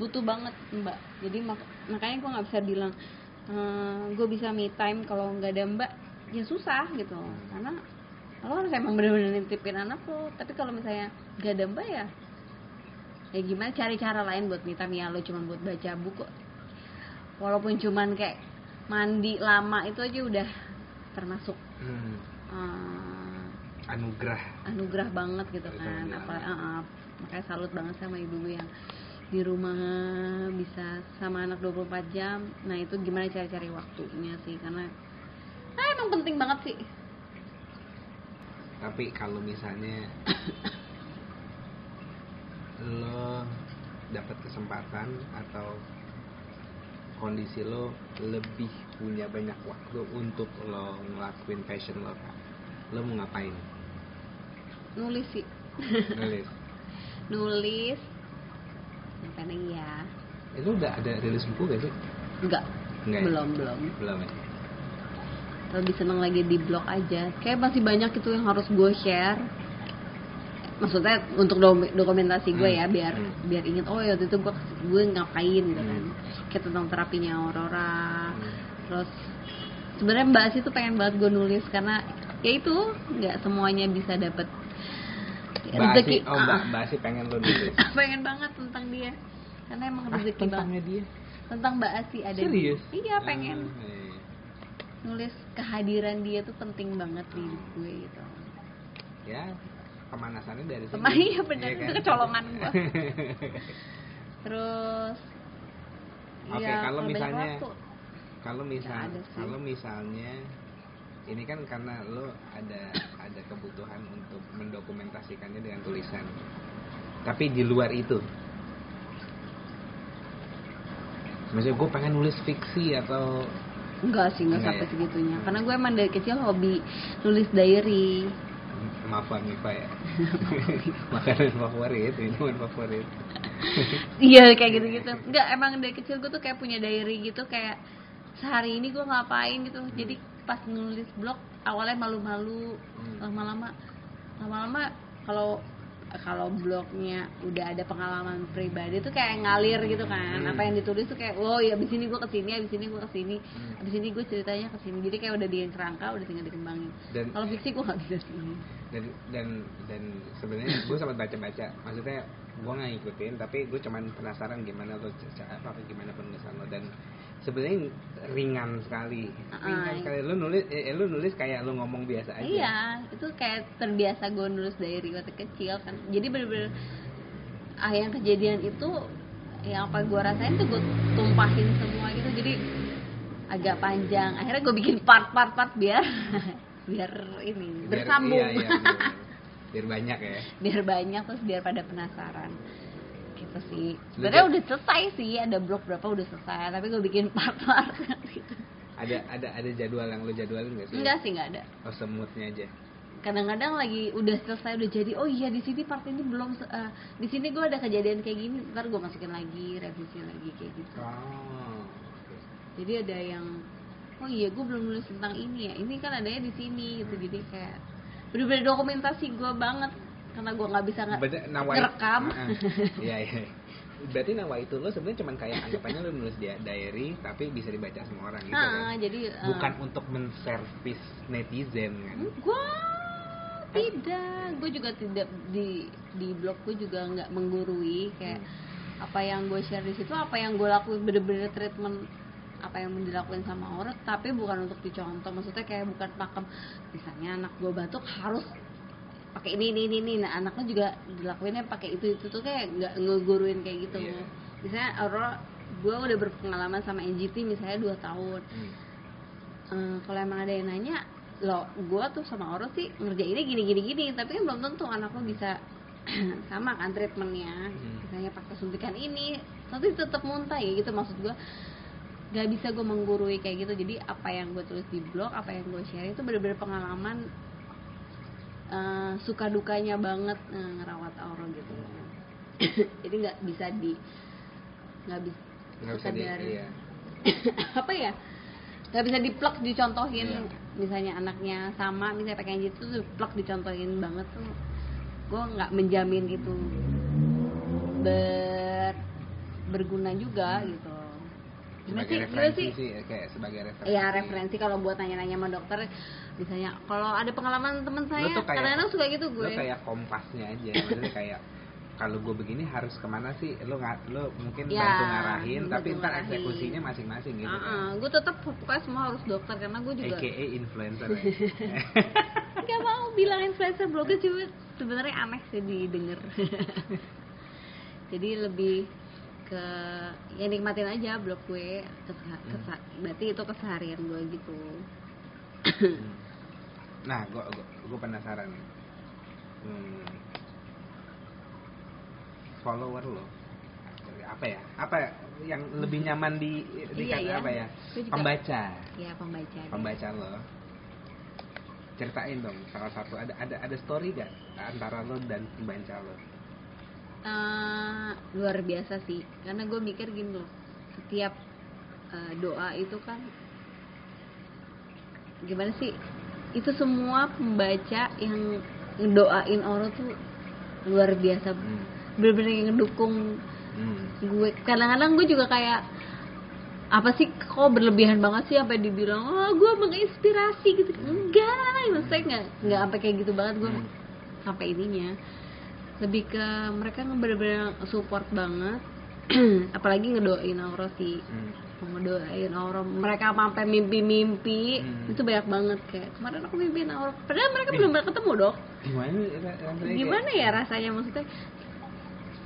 butuh banget mbak. Jadi mak- makanya gue nggak bisa bilang gue bisa me time kalau nggak ada mbak. Ya susah gitu. Karena lo harus emang bener-bener nitipin anak lo. Tapi kalau misalnya nggak ada mbak ya ya gimana cari cara lain buat me time? Ya lo cuma buat baca buku walaupun cuman kayak mandi lama itu aja udah termasuk hmm, eh, anugerah. anugerah banget gitu Itu kan. apa uh, uh, makanya salut banget sama ibu yang di rumah bisa sama anak 24 jam. Nah itu gimana cara cari waktunya sih? Karena ah, emang penting banget sih. Tapi kalau misalnya [coughs] lo dapat kesempatan atau kondisi lo lebih punya banyak waktu untuk lo ngelakuin passion lo lo mau ngapain? Nulis sih. Nulis. [laughs] Nulis apa nih ya. Eh, lo udah ada rilis buku gak sih? Enggak Enggak ya? belum belum. Belum ya? Lebih seneng lagi di blog aja. Kayak masih banyak itu yang harus gue share. Maksudnya untuk dokumentasi gue Hmm, ya biar hmm. biar inget oh ya waktu itu gue gue ngapain gitu kan. Hmm. kayak tentang terapinya Aurora. Hmm. terus sebenarnya mbak sih tuh pengen banget gue nulis karena ya itu nggak semuanya bisa dapet Asi, oh Mbak, Ah, Mbak Asi pengen lo nulis [laughs] pengen banget tentang dia. Karena emang Ah, rezeki tentangnya banget. dia. Tentang mbak Asi ada di- serius? Iya pengen. Ah, iya. nulis kehadiran dia tuh penting banget di hidup gue gitu. Ya pemanasannya dari sini [laughs] iya bener. Iya itu kan? kecolongan [laughs] gua. Terus Oke, ya, kalau misalnya kalau misal kalau misalnya ini kan karena lo ada ada kebutuhan untuk mendokumentasikannya dengan tulisan. Tapi di luar itu. Maksudnya gue pengen nulis fiksi atau enggak sih enggak Enggak sampai ya? segitunya. Karena gue emang dari kecil hobi nulis diary. Maaf lah Mifa ya. [laughs] Makanan favorit minuman favorit. [laughs] Iya kayak gitu gitu enggak emang dari kecil gue tuh kayak punya diary gitu kayak sehari ini gue ngapain gitu. Jadi pas nulis blog awalnya malu-malu Hmm. lama-lama lama-lama kalau kalau blognya udah ada pengalaman pribadi tuh kayak ngalir gitu kan Hmm. apa yang ditulis tuh kayak oh ya abis ini gue ke sini abis ini gue ke sini Hmm. abis ini gue ceritanya ke sini jadi kayak udah di kerangka udah tinggal dikembangin dan kalau fiksi gue nggak bisa sih dan dan dan sebenarnya gue sempat baca-baca maksudnya gue nggak ngikutin tapi gue cuman penasaran gimana lo apa gimana penulisan lo dan sebenarnya ringan sekali. Ringan Ah, sekali. Lo nulis eh, lo nulis kayak lo ngomong biasa aja. Iya itu kayak terbiasa gue nulis diary waktu kecil kan. Jadi bener-bener ah yang kejadian itu yang apa gue rasain tuh gue tumpahin semua gitu. Jadi agak panjang. Akhirnya gue bikin part-part part biar [laughs] biar ini Biar- bersambung. iya, iya, [laughs] biar, biar banyak ya. Biar banyak terus biar pada penasaran gitu sih. Sebenarnya udah selesai sih ada blog berapa udah selesai tapi gue bikin [laughs] part-part gitu. Ada ada ada jadwal yang lo jadwalin gak sih? Enggak sih enggak ada. Oh semutnya aja. Kadang-kadang lagi udah selesai udah jadi oh iya di sini part ini belum eh, di sini gue ada kejadian kayak gini ntar gue masukin lagi revisi lagi kayak gitu. Oh jadi ada yang oh iya gue belum nulis tentang ini ya ini kan adanya di sini gitu. Jadi kayak bener-bener dokumentasi gue banget karena gue nggak bisa nge- ngerekam. Iya iya. Berarti nawa itu lo sebenarnya cuma kayak anggapannya lo nulis dia diary tapi bisa dibaca sama orang gitu Ah, kan? jadi eh, bukan untuk menservis netizen kan? Gue tidak. Gue juga tidak di di blog gue juga nggak menggurui kayak apa yang gue share di situ apa yang gue lakuin bener-bener treatment apa yang dilakuin sama orang tapi bukan untuk dicontoh. Maksudnya kayak bukan pakem. Misalnya anak gue batuk harus pakai ini ini ini, ini. nah anaknya juga dilakuinnya pakai itu itu tuh kayak nggak ngeguruin kayak gitu Iya. misalnya Aurora gue udah berpengalaman sama NGT misalnya dua tahun Hmm. Eh, kalau emang ada yang nanya lo gue tuh sama Oro sih ngerjainnya gini gini gini tapi kan belum tentu anak lo bisa [clears throat] sama kan treatmentnya Hmm. misalnya pakai suntikan ini tapi tetap muntah ya gitu maksud gue gak bisa gue menggurui kayak gitu jadi apa yang gue tulis di blog apa yang gue share itu bener-bener pengalaman eh, suka dukanya banget eh, ngerawat Auro gitu. [coughs] Jadi nggak bisa di nggak bisa nggak bisa di iya. [coughs] Apa ya? Nggak bisa diplek dicontohin. Iya. misalnya anaknya sama misalnya pakai gitu tuh plek dicontohin banget tuh. Gue nggak menjamin itu ber berguna juga gitu sebagai sih referensi sih sih kayak sebagai referensi. Iya referensi kalau buat nanya-nanya sama dokter misalnya kalau ada pengalaman temen saya kadang-kadang suka gitu lo gue. kayak kompasnya aja maksudnya kayak kalau gue begini harus ke mana sih? Lo nggak lo mungkin Ya, bantu ngarahin bantu tapi ntar ngarahin. eksekusinya masing-masing gitu kan. Gue tetap pokoknya semua harus dokter karena gue juga AKA influencer ya. [laughs] mau bilang influencer blogger cuma sebenarnya aneh sih didengar. [laughs] Jadi lebih ke ya nikmatin aja blog gue Kesa- kesa- berarti itu keseharian gue gitu. Hmm. nah gue gue penasaran nih. hmm, follower lo apa ya? Apa ya yang lebih nyaman di di Iya, kata ya. apa ya? Gue juga- pembaca. Ya pembaca pembaca lo. Ceritain dong salah satu ada ada ada story gak antara lo dan pembaca lo Eh, luar biasa sih karena gue mikir gini loh setiap eh, doa itu kan gimana sih itu semua pembaca yang ngedoain orang tuh luar biasa hmm. bener-bener yang ngedukung Hmm. gue kadang-kadang gue juga kayak apa sih kok berlebihan banget sih sampai dibilang oh gue menginspirasi gitu enggak maksudnya enggak enggak sampai kayak gitu banget gue Hmm. sampai ininya lebih ke mereka yang bener-bener support banget. [clears throat] Apalagi ngedoain Aura sih. Hmm. ngedoain Aura. Mereka sampai mimpi-mimpi. Hmm. itu banyak banget kayak kemarin aku mimpiin Aura. Padahal mereka belum pernah ketemu dok gimana gimana ya rasanya? Maksudnya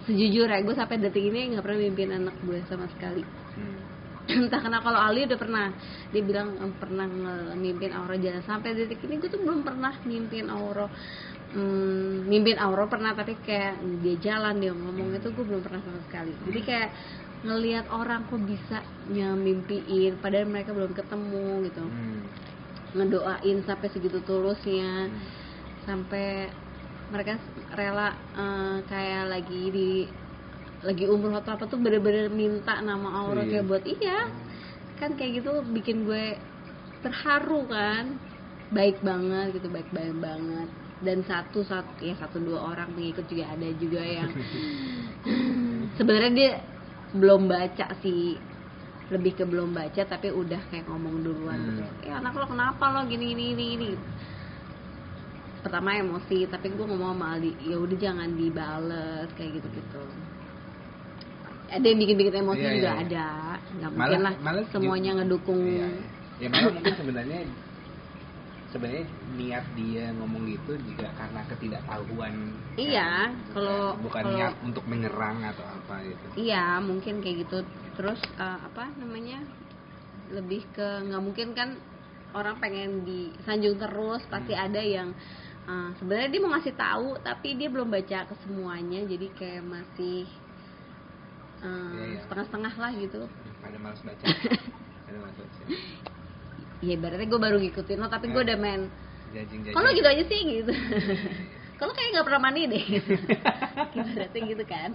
sejujurnya gue sampai detik ini nggak pernah mimpiin anak gue sama sekali. Hmm. [clears throat] entah kenapa kalau Ali udah pernah dia bilang pernah mimpin Aura jalan. Sampai detik ini gue tuh belum pernah mimpin Aura hmm, mimpin Aura pernah tapi kayak dia jalan dia ngomong itu gue belum pernah sama sekali jadi kayak ngelihat orang kok bisa nyamimpiin padahal mereka belum ketemu gitu Hmm. ngedoain sampai segitu tulusnya Hmm. sampai mereka rela eh, kayak lagi di lagi umroh atau apa tuh bener-bener minta nama Allah Iya. kayak buat iya kan kayak gitu bikin gue terharu kan baik banget gitu baik baik banget dan satu satu ya satu dua orang pengikut juga ada juga yang [laughs] sebenarnya dia belum baca sih lebih ke belum baca tapi udah kayak ngomong duluan Hmm. gitu ya anak lo kenapa lo gini gini gini gini pertama emosi tapi gue ngomong sama Aldi ya udah jangan dibales kayak gitu gitu ada yang bikin bikin emosi Iya, juga iya, iya. ada nggak mungkin lah malah semuanya ngedukung Iya, iya. ya malah mungkin sebenarnya sebenarnya niat dia ngomong gitu juga karena ketidaktahuan Iya, kan? kalau- bukan kalau- niat untuk menyerang atau apa gitu Iya, mungkin kayak gitu. Terus eh, apa namanya? Lebih ke nggak mungkin kan orang pengen disanjung terus, pasti Hmm. ada yang eh, sebenarnya dia mau ngasih tahu tapi dia belum baca ke semuanya, jadi kayak masih eh, Iya, iya. setengah-setengah lah gitu. pada malas baca [laughs] pada malas baca Ya ibaratnya gue baru ngikutin lo, tapi gue Eh. udah main. Kalau gitu aja sih gitu. [laughs] Kalau kayak nggak pernah mandi deh. [laughs] Ibaratnya gitu kan.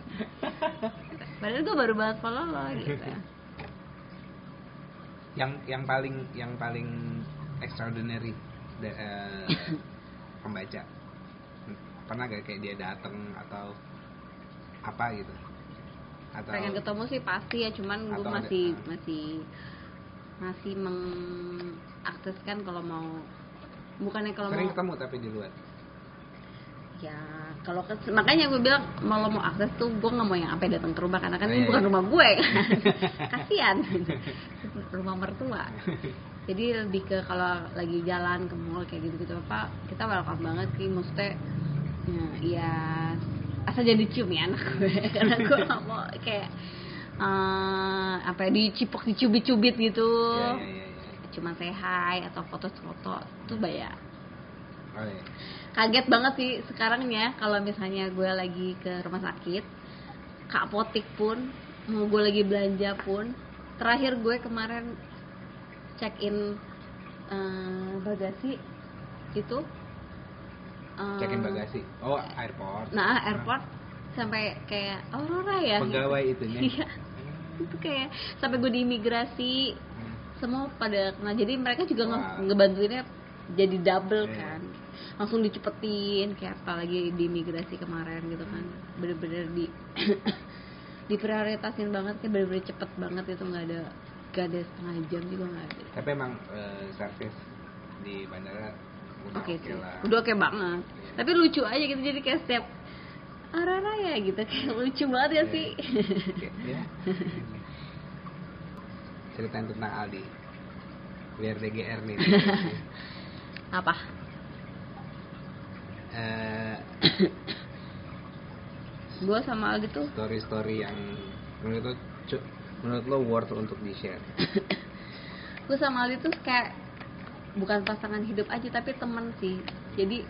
Padahal gue baru banget follow lo gitu. yang yang paling yang paling extraordinary da- eh, [coughs] pembaca pernah gak kayak dia datang atau apa gitu atau pengen ketemu sih pasti ya cuman gue Atau ada- masih ah. masih masih mengakseskan kalau mau bukannya kalau sering mau ketemu tapi di luar? Ya kalau ke- makanya gue bilang kalau mau akses tuh gue nggak mau yang sampai datang ke rumah karena kan Oh, ini iya, bukan iya. rumah gue. Kan [laughs] kasihan. [laughs] Rumah mertua. Jadi lebih ke kalau lagi jalan ke mall kayak gitu gitu apa kita welcome banget sih. Maksudnya ya, ya asal jadi cium ya anak gue. [laughs] Karena gue nggak mau kayak eh, apa ya dicipok dicubit-cubit gitu. Iya, iya, iya, iya. cuma say hi atau foto-foto tuh bayar Oh, kaget banget sih sekarang ya kalau misalnya gue lagi ke rumah sakit ke apotik pun mau gue lagi belanja pun terakhir gue kemarin check in eh, bagasi itu eh, check in bagasi? Oh airport. Nah airport sampai kayak Aurora ya. Pegawai itunya. Iya itu kayak sampai gue di imigrasi Hmm. semua pada kena. Jadi mereka juga Wow. ngebantuinnya jadi double Iya. kan. Langsung dicepetin kayak apalagi di imigrasi kemarin gitu kan. Bener-bener di [coughs] diprioritasin banget kayak bener-bener cepet banget itu. Nggak ada nggak ada setengah jam juga nggak ada. Tapi emang eh, service di bandara udah oke oke sih lah. udah oke banget. Tapi lucu aja gitu. Jadi kayak setiap arah raya gitu kayak lucu banget ya Iya. sih Oke, ya. Ceritain tentang Aldi. Biar DGR nih. [laughs] apa Eh, gue sama Aldi tuh story-story yang menurut lo menurut lo worth untuk di share. gue sama Aldi tuh kayak bukan pasangan hidup aja tapi temen sih jadi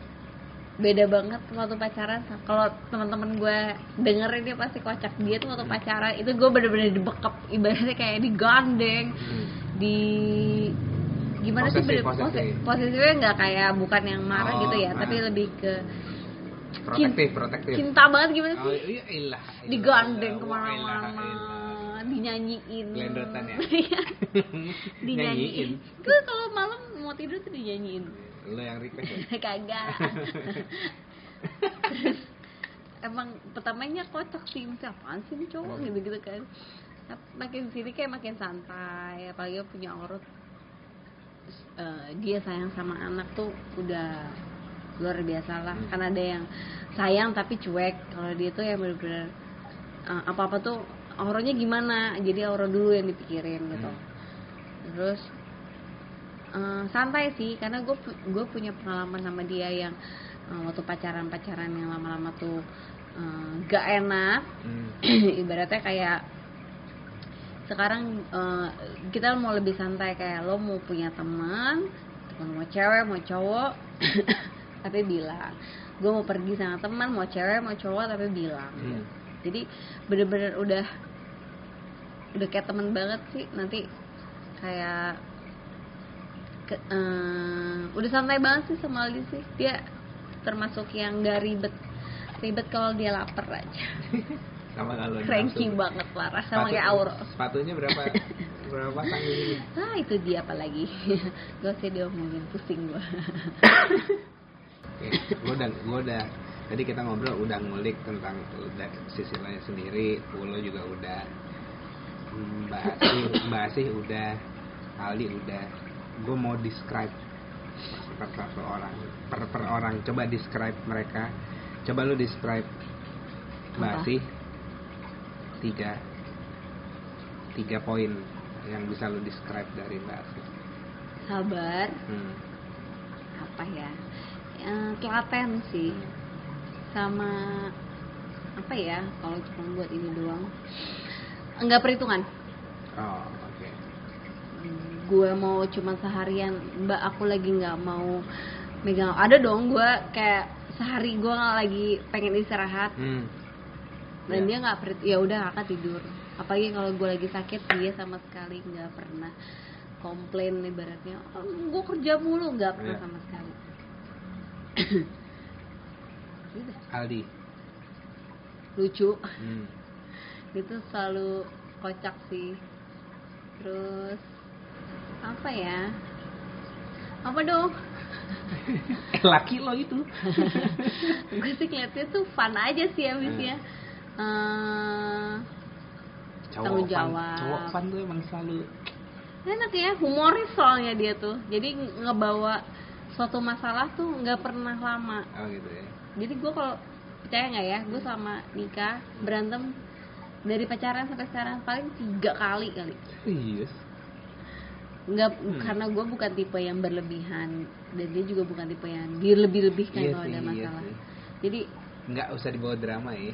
beda banget waktu pacaran kalau teman-teman gue dengerin dia pasti kocak dia tuh waktu pacaran itu gue bener-bener dibekap ibaratnya kayak digandeng Hmm. di gimana sih Posesif, bener- posesif. pose- posesifnya nggak kayak bukan yang marah Oh, gitu ya ah. tapi lebih ke Protektif, protektif. cinta banget gimana Oh, sih iya ilah. ilah, digandeng ke mana-mana dinyanyiin ya? [laughs] Nyanyiin. dinyanyiin gue kalau malam mau tidur tuh dinyanyiin Lo yang request ya? [laughs] kagak. Terus, emang pertamanya kocak sih. Mesti apaan sih ini cowok? Gitu gitu kan. Makin sini kayak makin santai. Apalagi punya orang. Eh, dia sayang sama anak tuh udah luar biasa lah. Hmm. kan ada yang sayang tapi cuek. Kalau dia tuh yang bener-bener apa apa tuh auranya gimana? Jadi aura dulu yang dipikirin gitu. Hmm. terus eh, santai sih karena gue gue punya pengalaman sama dia yang eh, waktu pacaran pacaran yang lama-lama tuh eh, gak enak Hmm. [clears throat] ibaratnya kayak sekarang eh, kita mau lebih santai kayak lo mau punya teman teman mau cewek mau cowok [clears throat] tapi bilang gue mau pergi sama teman mau cewek mau cowok tapi bilang Hmm. jadi bener-bener udah udah kayak temen banget sih nanti kayak ke- eh, udah santai banget sih sama Aldi sih. Dia termasuk yang gak ribet. Ribet kalau dia lapar aja. Sama kalau cranky nafsu. banget parah. Sama Sepatu- kayak Auro Sepatunya berapa [laughs] berapa ini? ah itu dia apalagi. [laughs] Gue sih diomongin pusing gua. Oke, gue udah, gue udah, tadi kita ngobrol udah ngulik tentang udah sisi lain sendiri, Pulo juga udah, Mbak Asih, Mbak Asih udah, Aldi udah, gue mau describe per satu orang, per, per orang, coba describe mereka, coba lu describe Mbak Apa? Asih, tiga, tiga poin yang bisa lu describe dari Mbak sabar. Hmm. apa ya? Eh, telaten sih. Sama apa ya? Kalau cuma buat ini doang. Enggak perhitungan. Oh. Gue mau cuma seharian mbak aku lagi nggak mau megang ada dong gue kayak sehari gue nggak lagi pengen istirahat Hmm. dan Ya. dia nggak ya udah kakak tidur apalagi kalau gue lagi sakit dia sama sekali nggak pernah komplain ibaratnya "Oh, gue kerja mulu nggak pernah Ya. sama sekali [coughs] Aldi. lucu Hmm. itu selalu kocak sih terus apa ya apa dong [laughs] laki lo itu. [laughs] gue sih ngeliatnya tuh fun aja sih abisnya Hmm. Eh, Cowok Tanggung fun- jawab. Cowok fun tuh emang selalu enak ya humoris soalnya dia tuh jadi nge- ngebawa suatu masalah tuh nggak pernah lama oh gitu ya. jadi gue kalau percaya nggak ya gue sama nikah berantem dari pacaran sampai sekarang paling tiga kali kali Serius. Nggak Hmm. karena gue bukan tipe yang berlebihan dan dia juga bukan tipe yang dilebih-lebihkan Iya kalau sih, ada iya masalah. sih. jadi Nggak usah dibawa drama ya.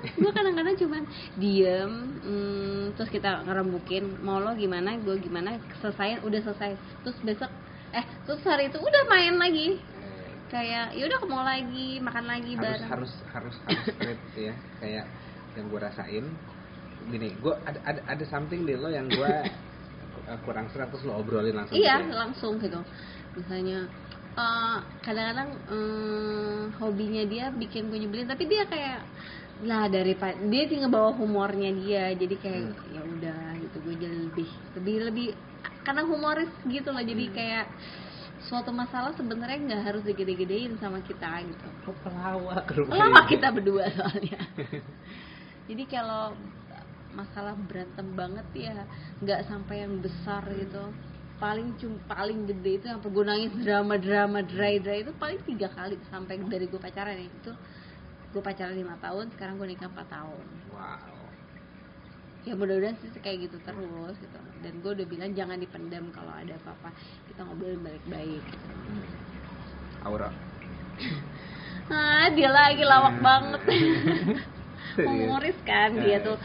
gue kadang-kadang cuman diem hmm, terus kita ngerembukin mau lo gimana gue gimana selesaiin udah selesai. Terus besok eh terus hari itu udah main lagi. Eh, kayak ya udah ke mall lagi makan lagi harus bareng. harus harus harus straight ya. Kayak yang gue rasain gini gue ada ada ada something di lo yang gue [laughs] kurang serat terus lo obrolin langsung iya gitu ya. langsung gitu. Misalnya eh, kadang-kadang eh, hobinya dia bikin gue nyebelin tapi dia kayak lah dari dia sih ngebawa humornya dia jadi kayak Hmm. ya udah gitu gue jadi lebih lebih lebih karena humoris gitu loh jadi kayak suatu masalah sebenarnya nggak harus digede-gedein sama kita gitu. Pelawak lama kita berdua soalnya. [laughs] Jadi kalau masalah berantem banget ya. Nggak sampai yang besar gitu. Paling cum paling gede itu yang gue nangis drama drama dry dry itu paling tiga kali sampai dari gue pacaran ya. Itu gue pacaran lima tahun sekarang gue nikah empat tahun. Wow. ya mudah-mudahan sih kayak gitu terus gitu. Dan gue udah bilang jangan dipendam kalau ada apa-apa. Kita ngobrolin baik-baik. Gitu. Aura. [clears throat] ah dia lagi lawak banget. [laughs] [laughs] Serius? humoris kan dia Eh. tuh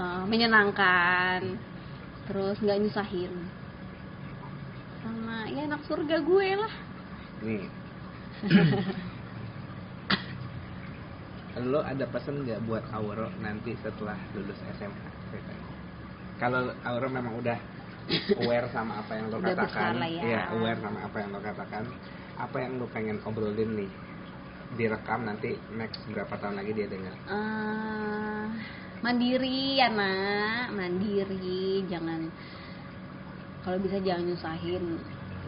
uh, menyenangkan terus nggak nyusahin sama ya anak surga gue lah Nih. [laughs] lo ada pesan nggak buat Auro nanti setelah lulus SMA? Kalau Auro memang udah aware sama apa yang lo Udah katakan, ya. iya, aware sama apa yang lo katakan, apa yang lo pengen obrolin nih direkam nanti next berapa tahun lagi dia dengar? Eh, mandiri ya nak. Mandiri. Jangan kalau bisa jangan nyusahin.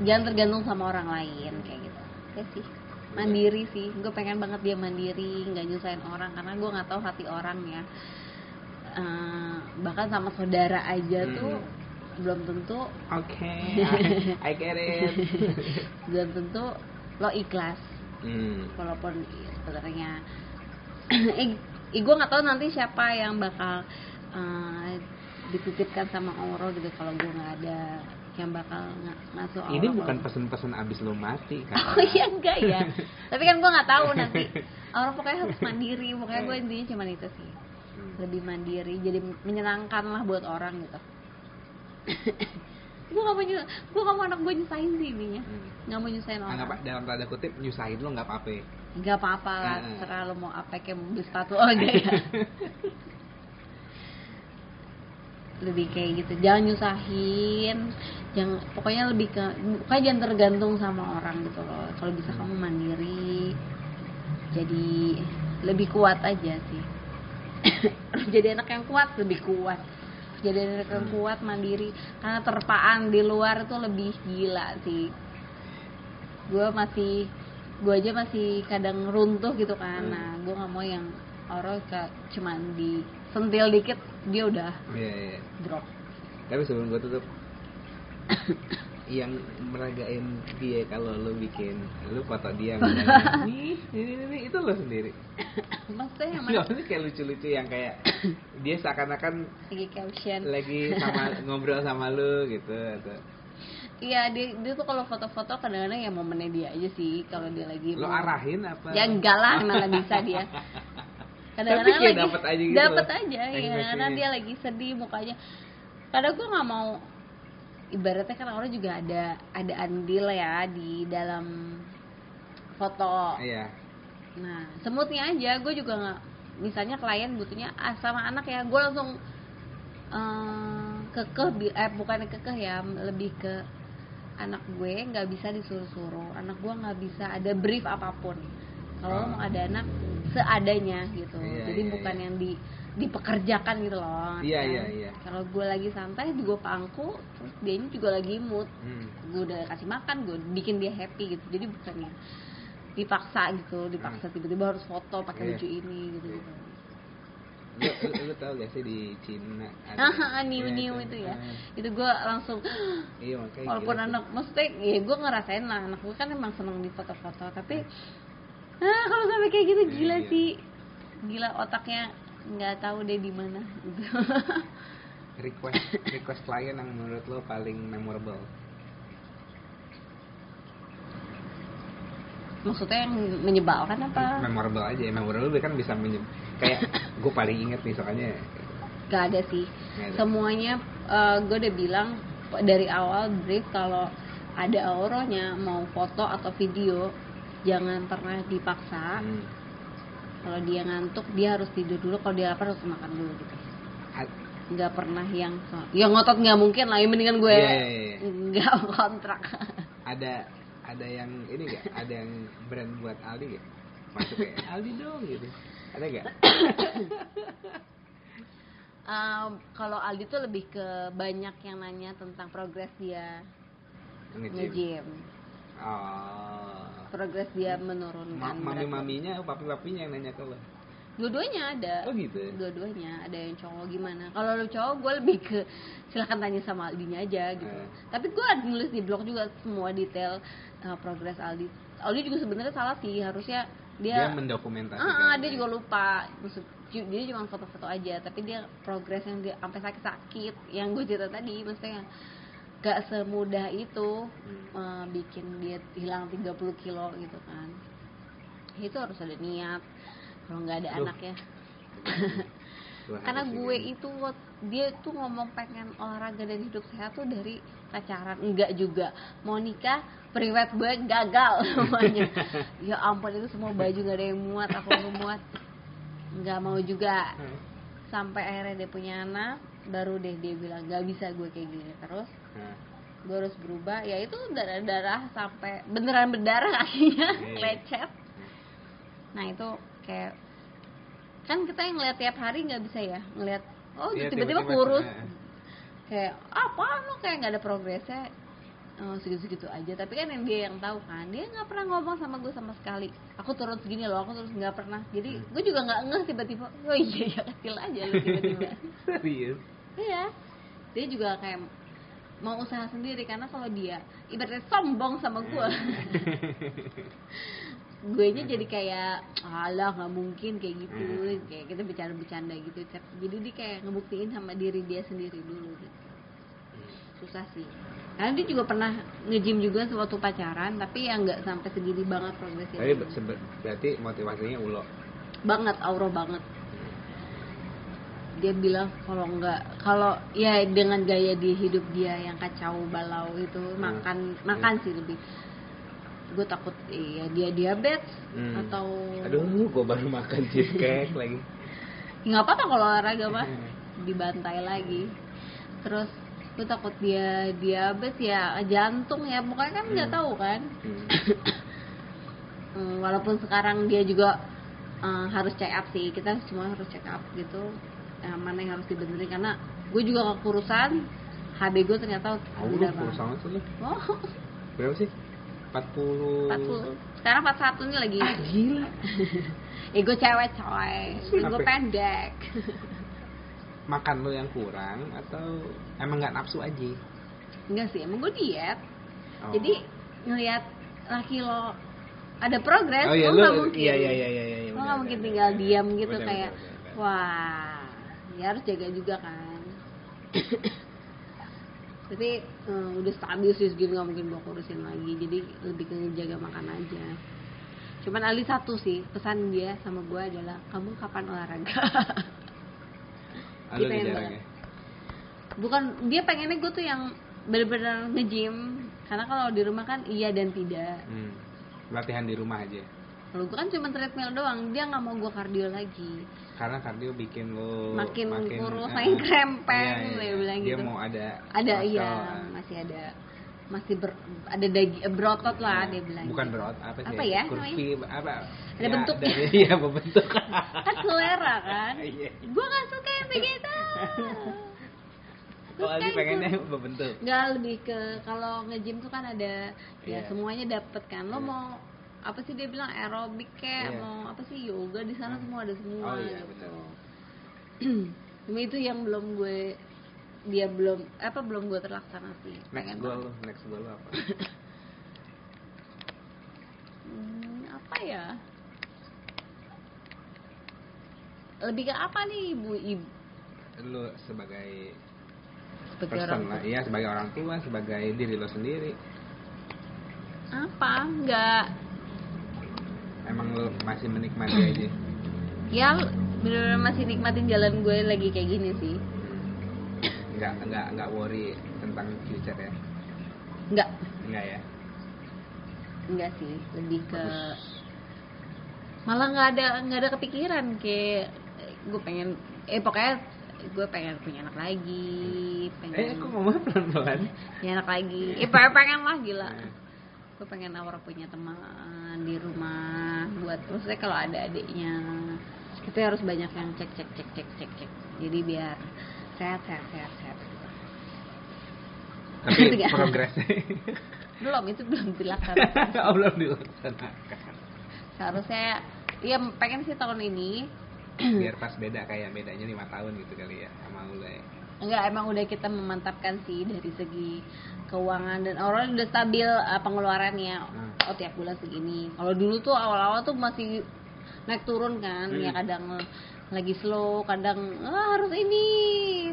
Jangan tergantung sama orang lain kayak gitu. Ya sih. Mandiri sih. Gue pengen banget dia mandiri nggak nyusahin orang karena gue nggak tahu hati orang ya. Eh, bahkan sama saudara aja Hmm. tuh belum tentu Oke, I, [laughs] I get it. [laughs] belum tentu lo ikhlas. Hmm. walaupun sebenarnya [clears throat] eh, gue nggak tahu nanti siapa yang bakal eh, dititipkan sama Oro gitu kalau gue nggak ada yang bakal ng ngasuh Oro. Ini bukan pesan-pesan abis lo mati kan? [laughs] oh iya enggak ya. [laughs] Tapi kan gue nggak tahu nanti. [laughs] Oro pokoknya harus mandiri. Pokoknya gue intinya cuma itu sih. Hmm. lebih mandiri. Jadi menyenangkan lah buat orang gitu. [coughs] Gue gak mau gue gak mau anak gue nyusahin sih intinya. Hmm. nggak mau nyusahin orang. Anggap dalam tanda kutip nyusahin lo nggak apa-apa. Gak apa-apa lah, terserah lo mau apa kayak mau beli sepatu oh enggak ya [laughs] lebih kayak gitu jangan nyusahin jangan pokoknya lebih ke pokoknya jangan tergantung sama orang gitu loh. Kalau bisa kamu mandiri jadi lebih kuat aja sih. [coughs] Jadi anak yang kuat lebih kuat. Jadi anak yang kuat mandiri. Karena terpaan di luar itu lebih gila sih. Gue masih gue aja masih kadang runtuh gitu kan Hmm. nah gue nggak mau yang orang kayak cuman disentil dikit dia udah Iya, iya. drop Tapi sebelum gue tutup, [coughs] yang meragain dia kalau lo bikin, lo foto dia [laughs] nih, ini, ini, itu lo sendiri. [coughs] maksudnya yang [coughs] mana maksudnya kayak lucu-lucu yang kayak dia seakan-akan lagi caption lagi sama ngobrol sama lo gitu atau iya dia dia tuh kalau foto-foto kadang-kadang ya momennya dia aja sih kalau dia lagi lo arahin apa? ya enggak lah mana bisa dia. [laughs] Kadang-kadang kayak lagi dapet aja gitu. dapet loh, aja ya karena dia lagi sedih mukanya. Kadang gue nggak mau ibaratnya kan orang juga ada ada andil ya di dalam foto. Iya. nah semutnya aja gue juga nggak misalnya klien butuhnya ah, sama anak ya. Gue langsung eh, kekeh eh bukan kekeh ya lebih ke anak gue nggak bisa disuruh-suruh anak gue nggak bisa ada brief apa pun kalau Oh. mau ada anak seadanya gitu Iya, jadi iya, bukan iya. yang di dipekerjakan gitu loh Iya, kan. iya, iya. kalau gue lagi santai gue pangku terus dia juga lagi mood Hmm. gue udah kasih makan gue bikin dia happy gitu jadi bukannya dipaksa gitu dipaksa tiba-tiba harus foto pakai Hmm. Iya. baju ini gitu gitu Lu, lu, tau gak sih di Cina ah niu niu Iya, itu ya? Ah, itu gue langsung [gasps] Iya makanya walaupun gila tuh. anak maksudnya ya gue ngerasain lah anak gue kan emang seneng di foto-foto tapi ah. Kalau sampai kayak gitu gila Iya. sih. Gila otaknya nggak tahu deh di mana. Gitu [laughs] request request klien yang menurut lo paling memorable? Maksudnya yang menyebalkan apa? Memorable aja memorable kan bisa menye- kayak gue paling inget nih soalnya. Gak ada sih. Nggak ada. semuanya gue udah bilang dari awal brief kalau ada auronya mau foto atau video jangan pernah dipaksa. Hmm, kalau dia ngantuk dia harus tidur dulu. Kalau dia lapar harus makan dulu gitu. Nggak pernah yang yang ngotot nggak mungkin lah yang mendingan gue Iya, iya, iya. nggak [laughs] kontrak. Ada ada yang ini gak ada yang brand buat Aldi gak masuk kayak [laughs] Aldi dong gitu ada gak Um, [coughs] kalau Aldi tuh lebih ke banyak yang nanya tentang progres dia Nge-gym. Oh. progres dia menurunkan Ma- berat mami-maminya, papi-papinya yang nanya ke lo. dua-duanya ada Oh gitu. ya? dua-duanya ada yang cowok gimana kalau lu cowok gue lebih ke silahkan tanya sama Aldinya aja gitu Eh. tapi gue nulis di blog juga semua detail uh, progres Aldi Aldi juga sebenarnya salah sih harusnya Dia, dia mendokumentasikan. Ah, dia juga lupa Maksud, dia cuma foto-foto aja tapi dia progres yang dia sampai sakit-sakit yang gue cerita tadi maksudnya gak semudah itu Hmm. uh, bikin dia hilang 30 kilo gitu kan itu harus ada niat kalau nggak ada Duh. anak ya Gua [laughs] karena gue itu dia tuh ngomong pengen olahraga dan hidup sehat tuh dari pacaran enggak juga. Mau nikah priwet gue gagal [laughs] semuanya. [laughs] Ya ampun itu semua baju gak ada yang muat aku nggak muat. Nggak mau juga. Hmm. sampai akhirnya dia punya anak baru deh dia bilang nggak bisa gue kayak gini terus. Nah, gue harus berubah. Ya itu darah darah sampai beneran berdarah kakinya Iya. [laughs] lecet. Nah itu kayak kan kita yang ngeliat tiap hari nggak bisa ya? Ngeliat oh Iya, tiba-tiba tiba-tiba, kurus. eh. Kayak apa? Lo kayak nggak ada progresnya? Oh, segitu-segitu aja. Tapi kan yang dia yang tahu kan dia nggak pernah ngomong sama gue sama sekali. Aku turun segini loh aku terus nggak pernah. Jadi Hmm. gue juga nggak ngeh tiba-tiba. Oh iya ya kecil aja lu tiba-tiba. [laughs] Serius. Iya. Dia juga kayak mau usaha sendiri karena kalau dia ibaratnya sombong sama gue, [laughs] gue nya jadi kayak alah nggak mungkin kayak gitu, Hmm. kayak kita bercanda-bercanda gitu. Jadi dia kayak ngebuktiin sama diri dia sendiri dulu gitu. Susah sih. Karena dia juga pernah nge-gym juga sewaktu pacaran, tapi ya nggak sampai segini banget progresnya. Tapi berarti motivasinya ulo. banget, auro banget. dia bilang kalau nggak kalau ya dengan gaya di hidup dia yang kacau balau itu makan makan sih lebih gue takut ya dia diabetes Hmm. atau Aduh, gue baru makan cheesecake [laughs] lagi. Nggak apa-apa kalau olahraga mah dibantai lagi terus gue takut dia diabetes ya jantung ya pokoknya kan nggak Hmm. tahu kan Hmm. Hmm, walaupun sekarang dia juga eh, harus check up sih kita semua harus check up gitu eh, mana yang harus dibenerin karena gue juga kekurusan HB gue ternyata Oh, udah kurus banget. banget sih oh Berapa sih? 40 40 sekarang 41 nih lagi Ah, gila. [laughs] gue cewek coy gue Sampai- pendek [laughs] Makan lu yang kurang atau emang nggak nafsu aja? enggak sih emang gue diet Oh. jadi ngelihat laki lo ada progres Oh iya, lo nggak mungkin iya iya iya iya iya. lo nggak mungkin tinggal benar. diam gitu Benar, kayak benar, benar. wah ya harus jaga juga kan [coughs] tapi eh, udah stabil sih segini nggak mungkin gue kurusin lagi jadi lebih ke jaga makan aja cuman Ali satu sih pesan dia sama gue adalah kamu kapan olahraga Ah, [laughs] Dia pengen banget. ya? bukan dia pengennya gue tuh yang bener-bener nge-gym karena kalau di rumah kan iya dan tidak Hmm. Latihan di rumah aja. kalau gue kan cuma treadmill doang dia nggak mau gue kardio lagi Karena kardio bikin lo Makin kurus, ah, makin krempeng, iya, iya, dia iya. bilang Dia gitu. mau ada ada muscle, iya ah. masih ada masih ber, ada daging berotot lah dia bilang Bukan gitu. berot apa sih? Apa ya Kurvi apa? Ada bentuknya. dari- [laughs] Iya, berbentuk. [laughs] kan selera kan [laughs] Iya. gue gak suka yang begitu Oh, Ali pengennya berbentuk. nggak lebih ke kalau nge-gym tuh kan ada ya Iya. semuanya dapet kan lo Iya. mau apa sih dia bilang? Aerobik kayak Iya. mau apa sih yoga di sana Hmm. semua ada semua Oh, iya, gitu. [clears throat] cuma itu yang belum gue dia belum apa belum gue terlaksana sih. Next goal lo, next goal apa? Hmm, apa ya? Lebih ke apa nih ibu ibu Lo sebagai sebagai person orang lah, iya sebagai orang tua, sebagai diri lo sendiri. apa? Enggak Emang lo masih menikmati aja. ya bener-bener masih nikmatin jalan gue lagi kayak gini sih Enggak enggak enggak worry tentang future ya. enggak Enggak ya. enggak sih lebih ke malah nggak ada nggak ada kepikiran kayak eh, gue pengen eh pokoknya gue pengen punya anak lagi Eh, pengen aku ngomong pelan-pelan. punya anak lagi [laughs] eh pengen, pengen lah gila Gue pengen awal punya teman di rumah buat maksudnya kalau ada adiknya kita harus banyak yang cek cek cek cek cek cek jadi biar sehat sehat sehat sehat Tapi Tiga. progresnya belum itu belum dilaksanakan [laughs] oh, belum dilaksanakan. seharusnya ya pengen sih tahun ini Biar pas beda kayak bedanya lima tahun gitu kali ya sama mulai. enggak emang udah kita memantapkan sih dari segi keuangan dan orang udah stabil uh, pengeluarannya Hmm. oh tiap bulan segini kalau dulu tuh awal-awal tuh masih naik turun kan Hmm. ya kadang lagi slow kadang ah, harus ini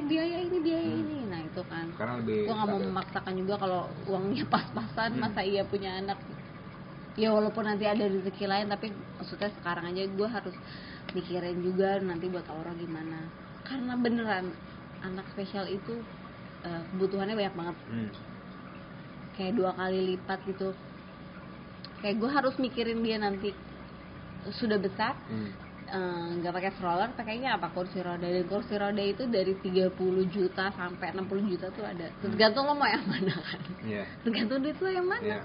biaya ini biaya Hmm. ini nah itu kan Sekarang lebih gue nggak mau memaksakan juga kalau uangnya [laughs] pas-pasan Hmm. masa iya punya anak ya walaupun nanti ada rezeki lain tapi maksudnya sekarang aja gue harus mikirin juga nanti buat Aura gimana karena beneran anak spesial itu eh, kebutuhannya banyak banget Hmm. Kayak dua kali lipat gitu kayak gue harus mikirin dia nanti sudah besar Hmm. eh, nggak pakai stroller pakainya apa kursi roda dan kursi roda itu dari 30 juta sampai 60 juta tuh ada tergantung lo mau yang mana kan Iya. tergantung duit lo yang mana Iya. Ya,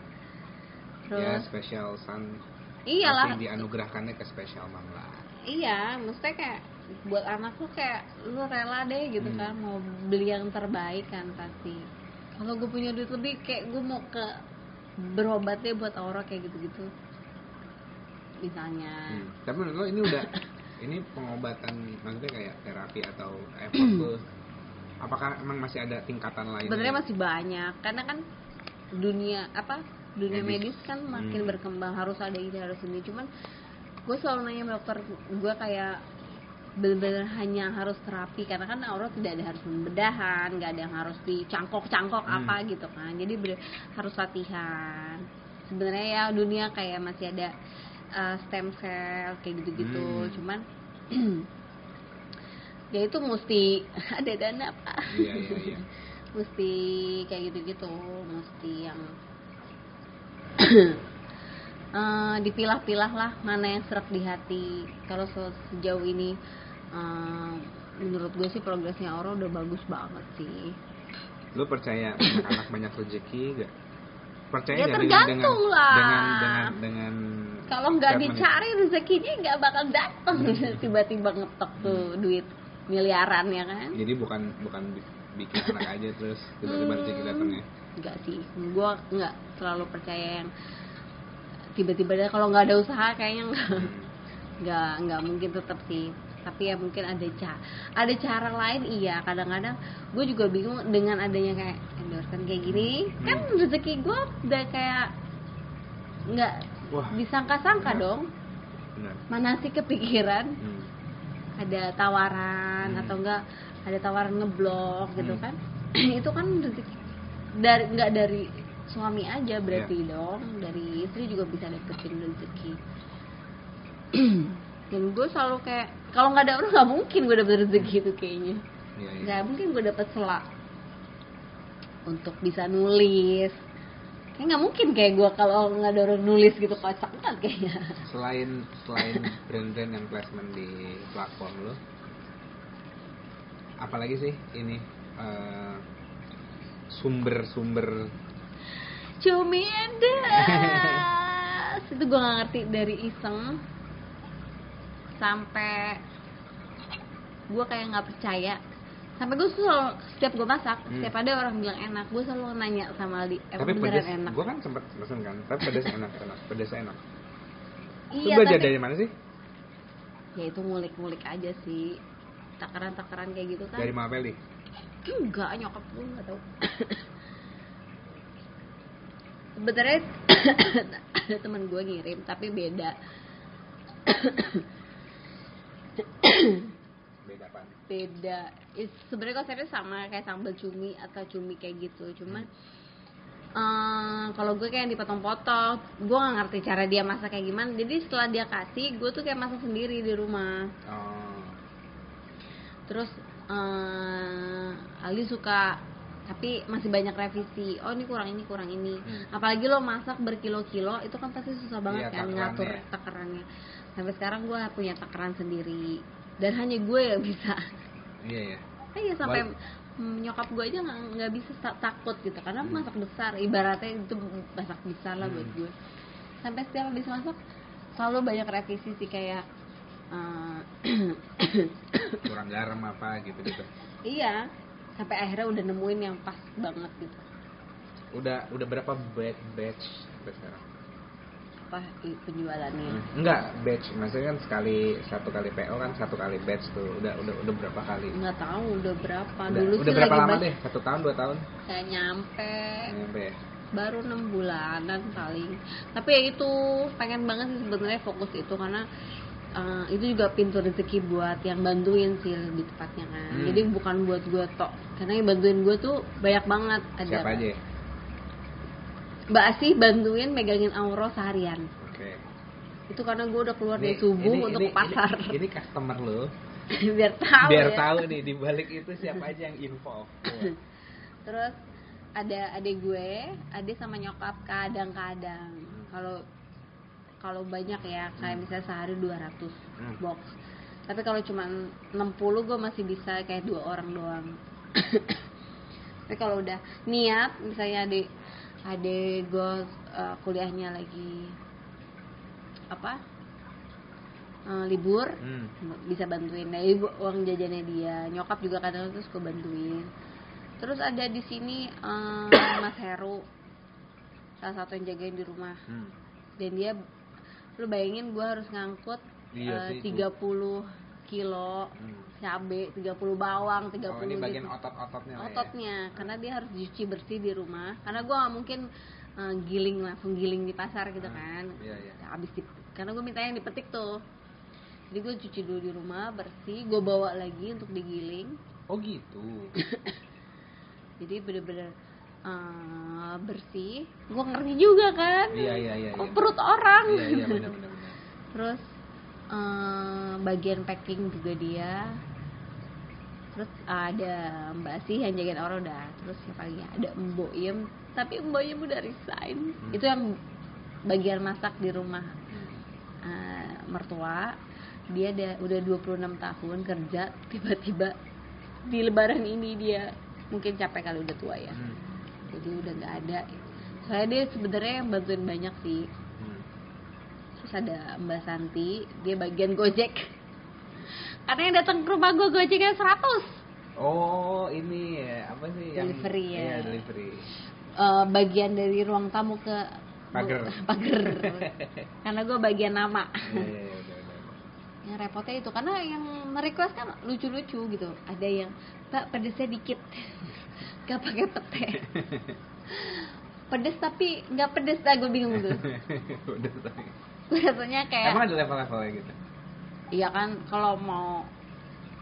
terus special son iyalah pasti dianugerahkannya ke special mom lah. iya maksudnya kayak buat anak lu kayak lu rela deh gitu Hmm. kan mau beli yang terbaik kan pasti kalau gue punya duit lebih kayak gue mau ke berobat deh buat aura kayak gitu-gitu misalnya Hmm. Tapi menurut lo ini udah [coughs] ini pengobatan maksudnya kayak terapi atau [coughs] effort lo apakah emang masih ada tingkatan lain? sebenarnya masih banyak karena kan dunia apa dunia Medis. medis, kan makin Hmm. berkembang harus ada ini harus ini cuman gue selalu nanya sama dokter gue kayak bener-bener hanya harus terapi karena kan Aura tidak ada harus pembedahan nggak ada yang harus dicangkok-cangkok Hmm. apa gitu kan jadi bener, harus latihan sebenarnya ya dunia kayak masih ada uh, stem cell kayak gitu-gitu Hmm. cuman [clears throat] ya itu mesti [laughs] ada dana pak Iya iya iya. [laughs] mesti kayak gitu-gitu mesti yang [clears throat] eh, dipilah-pilah lah mana yang serak di hati kalau se- sejauh ini eh, menurut gue sih progresnya Aura udah bagus banget sih Lo percaya anak-anak banyak rezeki gak? Percaya Ya, tergantung dengan, lah. dengan dengan dengan kalau nggak dicari rezekinya nggak bakal datang [laughs] tiba-tiba ngetok tuh duit miliaran ya kan Jadi bukan bukan bi- bikin anak aja terus tiba-tiba rezeki datangnya. Enggak sih, gue nggak selalu percaya yang tiba-tiba kalau nggak ada usaha kayaknya nggak Hmm. nggak nggak mungkin tetap sih. Tapi ya mungkin ada cara ada cara lain iya. Kadang-kadang gue juga bingung dengan adanya kayak endorsean kayak gini, kan rezeki gue udah kayak nggak disangka-sangka dong. Benar. Mana sih kepikiran Hmm. ada tawaran Hmm. atau enggak ada tawaran ngeblok gitu Hmm. kan [clears throat] itu kan rezeki dari nggak dari suami aja berarti Iya. dong dari istri juga bisa dapetin rezeki [clears throat] dan gue selalu kayak kalau nggak ada orang nggak mungkin gue dapet rezeki itu kayaknya. Iya iya. nggak mungkin gue dapet selak untuk bisa nulis. Kayak nggak mungkin kayak gue kalau nggak ada orang nulis gitu kocak banget kayaknya. Selain selain brand-brand yang placement di platform lo, apalagi sih ini eh, sumber-sumber? Cumi edas itu gue gak ngerti dari iseng sampai gue kayak nggak percaya. Sampai gue selalu setiap gue masak Hmm. setiap ada orang bilang enak gue selalu nanya sama Aldi emang tapi beneran pedes enak? gue kan sempat pesen kan tapi pedes enak enak pedes enak. Iya lu belajar tapi dari mana sih? Ya itu ngulik-ngulik aja sih takaran-takaran kayak gitu kan. Dari Mapeli enggak nyokap gue nggak tahu. Sebenarnya [coughs] ada teman gue ngirim tapi beda beda. Apa beda sebenarnya konsepnya sama kayak sambal cumi atau cumi kayak gitu. Cuman eh, kalau gue kayak dipotong-potong gue nggak ngerti cara dia masak kayak gimana. Jadi setelah dia kasih gue tuh kayak masak sendiri di rumah. Oh. Terus eh Ali suka tapi masih banyak revisi. Oh ini kurang ini kurang ini. Hmm. apalagi lo masak berkilo-kilo itu kan pasti susah banget Iya, kan takarannya. ngatur takarannya sampai sekarang gue punya takaran sendiri. Dan hanya gue yang bisa. Iya ya Eh, iya sampai Wal- mm, nyokap gue aja nggak bisa ta- takut gitu. Karena Hmm. masak besar. Ibaratnya itu masak besar lah buat Hmm. gue sampai setiap habis masak selalu banyak revisi sih kayak eh, [clears throat] kurang garam apa gitu gitu iya. Sampai akhirnya udah nemuin yang pas banget gitu. Udah udah berapa batch batch sampai sekarang apa penjualannya? Enggak batch. Maksudnya kan sekali satu kali PO kan satu kali batch tuh. Udah udah udah berapa kali? Nggak tahu udah berapa. Udah, dulu udah sih berapa lama deh? Satu tahun dua tahun? Kayak nyampe. Nyampe ya? baru enam bulanan paling. Tapi ya itu pengen banget sih sebenarnya fokus itu karena eh, itu juga pintu rezeki buat yang bantuin sih lebih tepatnya kan. Hmm. jadi bukan buat gue tok. Karena yang bantuin gue tuh banyak banget. Ada siapa aja ya? Mbak Asih bantuin megangin auro seharian. Oke. Itu karena gue udah keluar dari subuh ini- untuk ini- ke pasar. ini, ini customer lo. [laughs] Biar tahu biar ya. tahu nih di balik itu siapa aja yang involved [laughs] terus ada adik gue adik sama nyokap kadang-kadang. Kalau kalau banyak ya kayak misalnya sehari 200 Hmm. box. Tapi kalau cuma 60 gue masih bisa kayak dua orang doang. [coughs] Tapi kalau udah niat misalnya adik adik gue uh, kuliahnya lagi apa? Uh, libur. Hmm. bisa bantuin. Nah, ibu uang jajannya dia. Nyokap juga kadang terus gue bantuin. Terus ada di sini em, Mas Heru. Salah satu yang jagain di rumah. Hmm. dan dia lu bayangin gue harus ngangkut Iya eh, sih itu. 30 kilo Hmm. cabe 30 bawang 30 Oh, ini bagian gitu. otot-ototnya ya. ototnya karena dia harus cuci bersih di rumah karena gue gak mungkin eh, giling langsung giling di pasar gitu Hmm. kan Iya, iya. habis di, karena gue minta yang dipetik tuh jadi gue cuci dulu di rumah bersih gue bawa lagi untuk digiling Oh gitu. [laughs] jadi bener-bener eh, bersih gue ngerti juga kan Iya iya iya. Oh, iya. perut orang Iya iya benar. benar. [laughs] terus eh, bagian packing juga dia. Terus ada mbak sih yang jagain orang udah. Terus siapa lagi? Ada mbok Iem tapi mbok Iem udah resign. Hmm. itu yang bagian masak di rumah eh, mertua. Dia ada udah 26 tahun kerja tiba-tiba di lebaran ini dia mungkin capek kali udah tua ya. Hmm. jadi udah nggak ada. Saya dia sebenarnya yang bantuin banyak sih ada Mbak Santi dia bagian Gojek karena yang datang ke rumah gue Gojeknya 100 Oh ini ya apa sih yang Delivery ya. Iya delivery. Eh, bagian dari ruang tamu ke Pagar. pagar [laughs] karena gue bagian nama Iya iya iya, udah. yang repotnya itu karena yang request kan lucu-lucu gitu ada yang pak pedesnya dikit [laughs] gak pakai pete [laughs] pedes tapi nggak pedes dah gue bingung tuh. Gue rasanya kayak Emang ada level-levelnya gitu. Iya kan kalau mau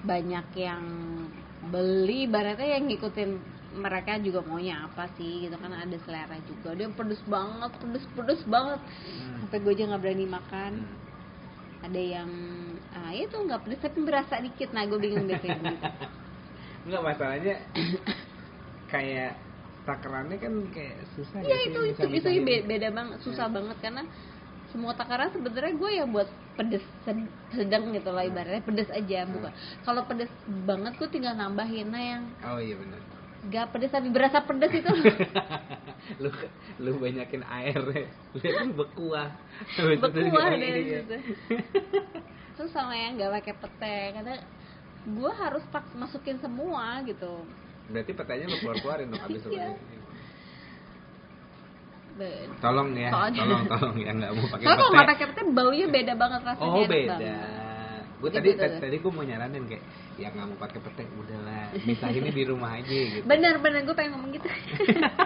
banyak yang beli ibaratnya yang ngikutin mereka juga maunya apa sih gitu kan ada selera juga. Dia pedes banget pedes pedes banget. Hmm. sampai gue aja nggak berani makan. Hmm. ada yang ah itu nggak pedes tapi berasa dikit. Nah gue bingung deh kayak gitu. [laughs] Enggak masalahnya [coughs] kayak takarannya kan kayak susah Iya ya itu itu itu beda banget susah banget. Karena semua takaran sebenarnya gue ya buat pedes sed- sedang gitu lah ibaratnya pedes aja bukan kalau pedes banget gue tinggal nambahin nah yang Oh iya benar. gak pedes tapi berasa pedes itu [laughs] lu lu banyakin air lihat lu bekuah berkuah Ini deh ya. gitu. terus sama yang gak pakai pete karena gue harus pak masukin semua gitu berarti petanya lu keluar keluarin dong abis Iya. Tolong ya Soalnya- tolong tolong yang nggak mau pakai soalnya kalau nggak pakai pete baunya beda banget rasanya oh beda. gue Gitu tadi tuh. tadi, gue mau nyaranin kayak ya nggak mau pakai pete udahlah bisa ini di rumah aja gitu. Bener bener gue pengen ngomong gitu.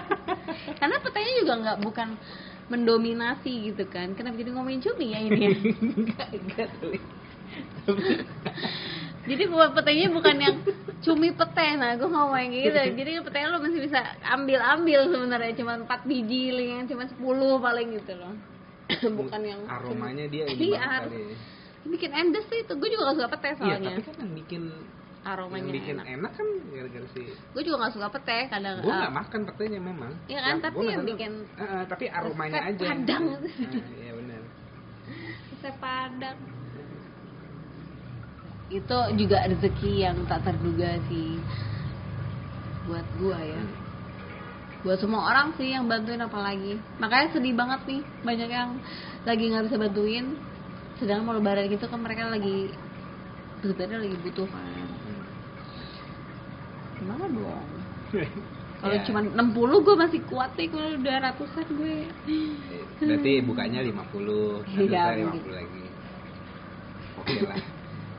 [laughs] Karena petenya juga nggak bukan mendominasi gitu kan. Kenapa jadi ngomongin cumi ya ini ya? [laughs] [laughs] jadi buat petenya bukan yang cumi pete nah gue ngomong gitu. Jadi petenya lo masih bisa ambil ambil sebenarnya. Cuma 4 biji yang cuma 10 paling gitu loh. Bukan yang aromanya dia Iya, ini kali ya. bikin endes sih itu. Gue juga gak suka pete iya soalnya. tapi kan yang bikin aromanya yang bikin enak. enak, kan gara-gara si gue juga gak suka pete kadang gue ah, nggak makan petenya memang. Iya kan, tapi gua yang bikin-. Eh, eh, tapi aromanya aja. Padang. Ah, iya benar Saya padang itu juga rezeki yang tak terduga sih buat gua ya Hmm. buat semua orang sih yang bantuin apalagi makanya sedih banget nih banyak yang lagi nggak bisa bantuin sedangkan mau lebaran gitu kan mereka lagi sebenarnya lagi butuh kan Hmm. gimana dong [laughs] kalau Ya. cuma 60 gue masih kuat deh kalau udah ratusan gue Berarti bukanya 50, nanti Iya, saya mungkin. 50 lagi. Oke lah.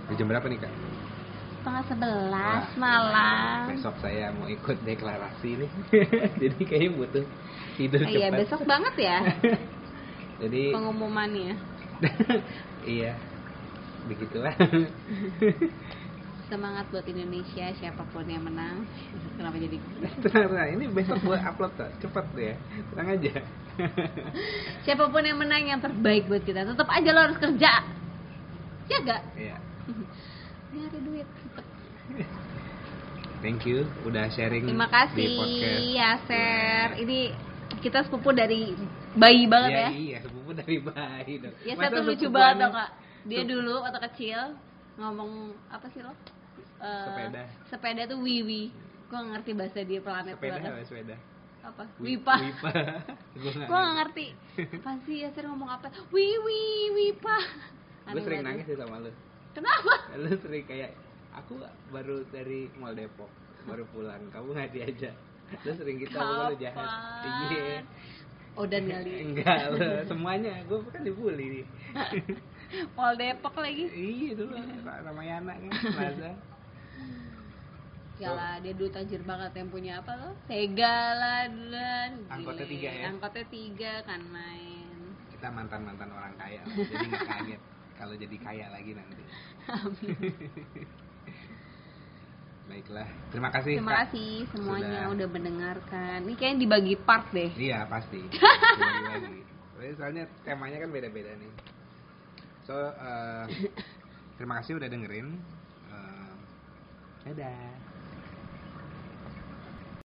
Di jam berapa nih kak? setengah sebelas Wah, malam Besok saya mau ikut deklarasi nih. [laughs] Jadi kayaknya butuh tidur iya cepat. besok banget ya [laughs] Jadi pengumumannya [laughs] iya. Begitulah. semangat buat Indonesia siapa pun yang menang kenapa jadi Tenang, ini besok buat upload kok. Cepet ya. Tenang aja. siapa pun yang menang yang terbaik buat kita tetap aja lo harus kerja ya gak Iya. [laughs] nyari duit. Thank you udah sharing terima di kasih podcast. Yaser ini kita sepupu dari bayi banget Iya, ya. Iya, sepupu dari bayi dong. ya tuh lucu banget tau kak dia dulu waktu kecil ngomong apa sih lo? Eh, Sepeda. sepeda tuh wiwi. Gue ngerti bahasa dia planet Sepeda banget apa sepeda? apa? Wi- wipa. Wipa. [laughs] Gue gak ngerti. apa sih ya ngomong apa? Wiwi wipa. Gue sering nangis sih sama lu. Kenapa [laughs] Lu sering kayak aku baru dari Mall Depok, baru pulang. Kamu nggak diajak. Lu sering gitu sama lu jahat. Iya. oh dan kali [laughs] Enggak, lu semuanya. Gue kan dibully nih. [laughs] Mall Depok lagi iya dulu sama Yana kan, Plaza. Ya lah, dia dulu tajir banget yang punya apa loh? Sega lah Angkotnya tiga ya? Angkotnya tiga kan main. Kita mantan-mantan orang kaya. Jadi nggak kaget kalau jadi kaya lagi nanti. [laughs] Baiklah, terima kasih. Terima Kak. kasih semuanya Sudah. udah mendengarkan. Ini kayaknya dibagi part deh. Iya pasti. [laughs] Tapi Soalnya temanya kan beda-beda nih. So eh, terima kasih udah dengerin. Eh, dadah.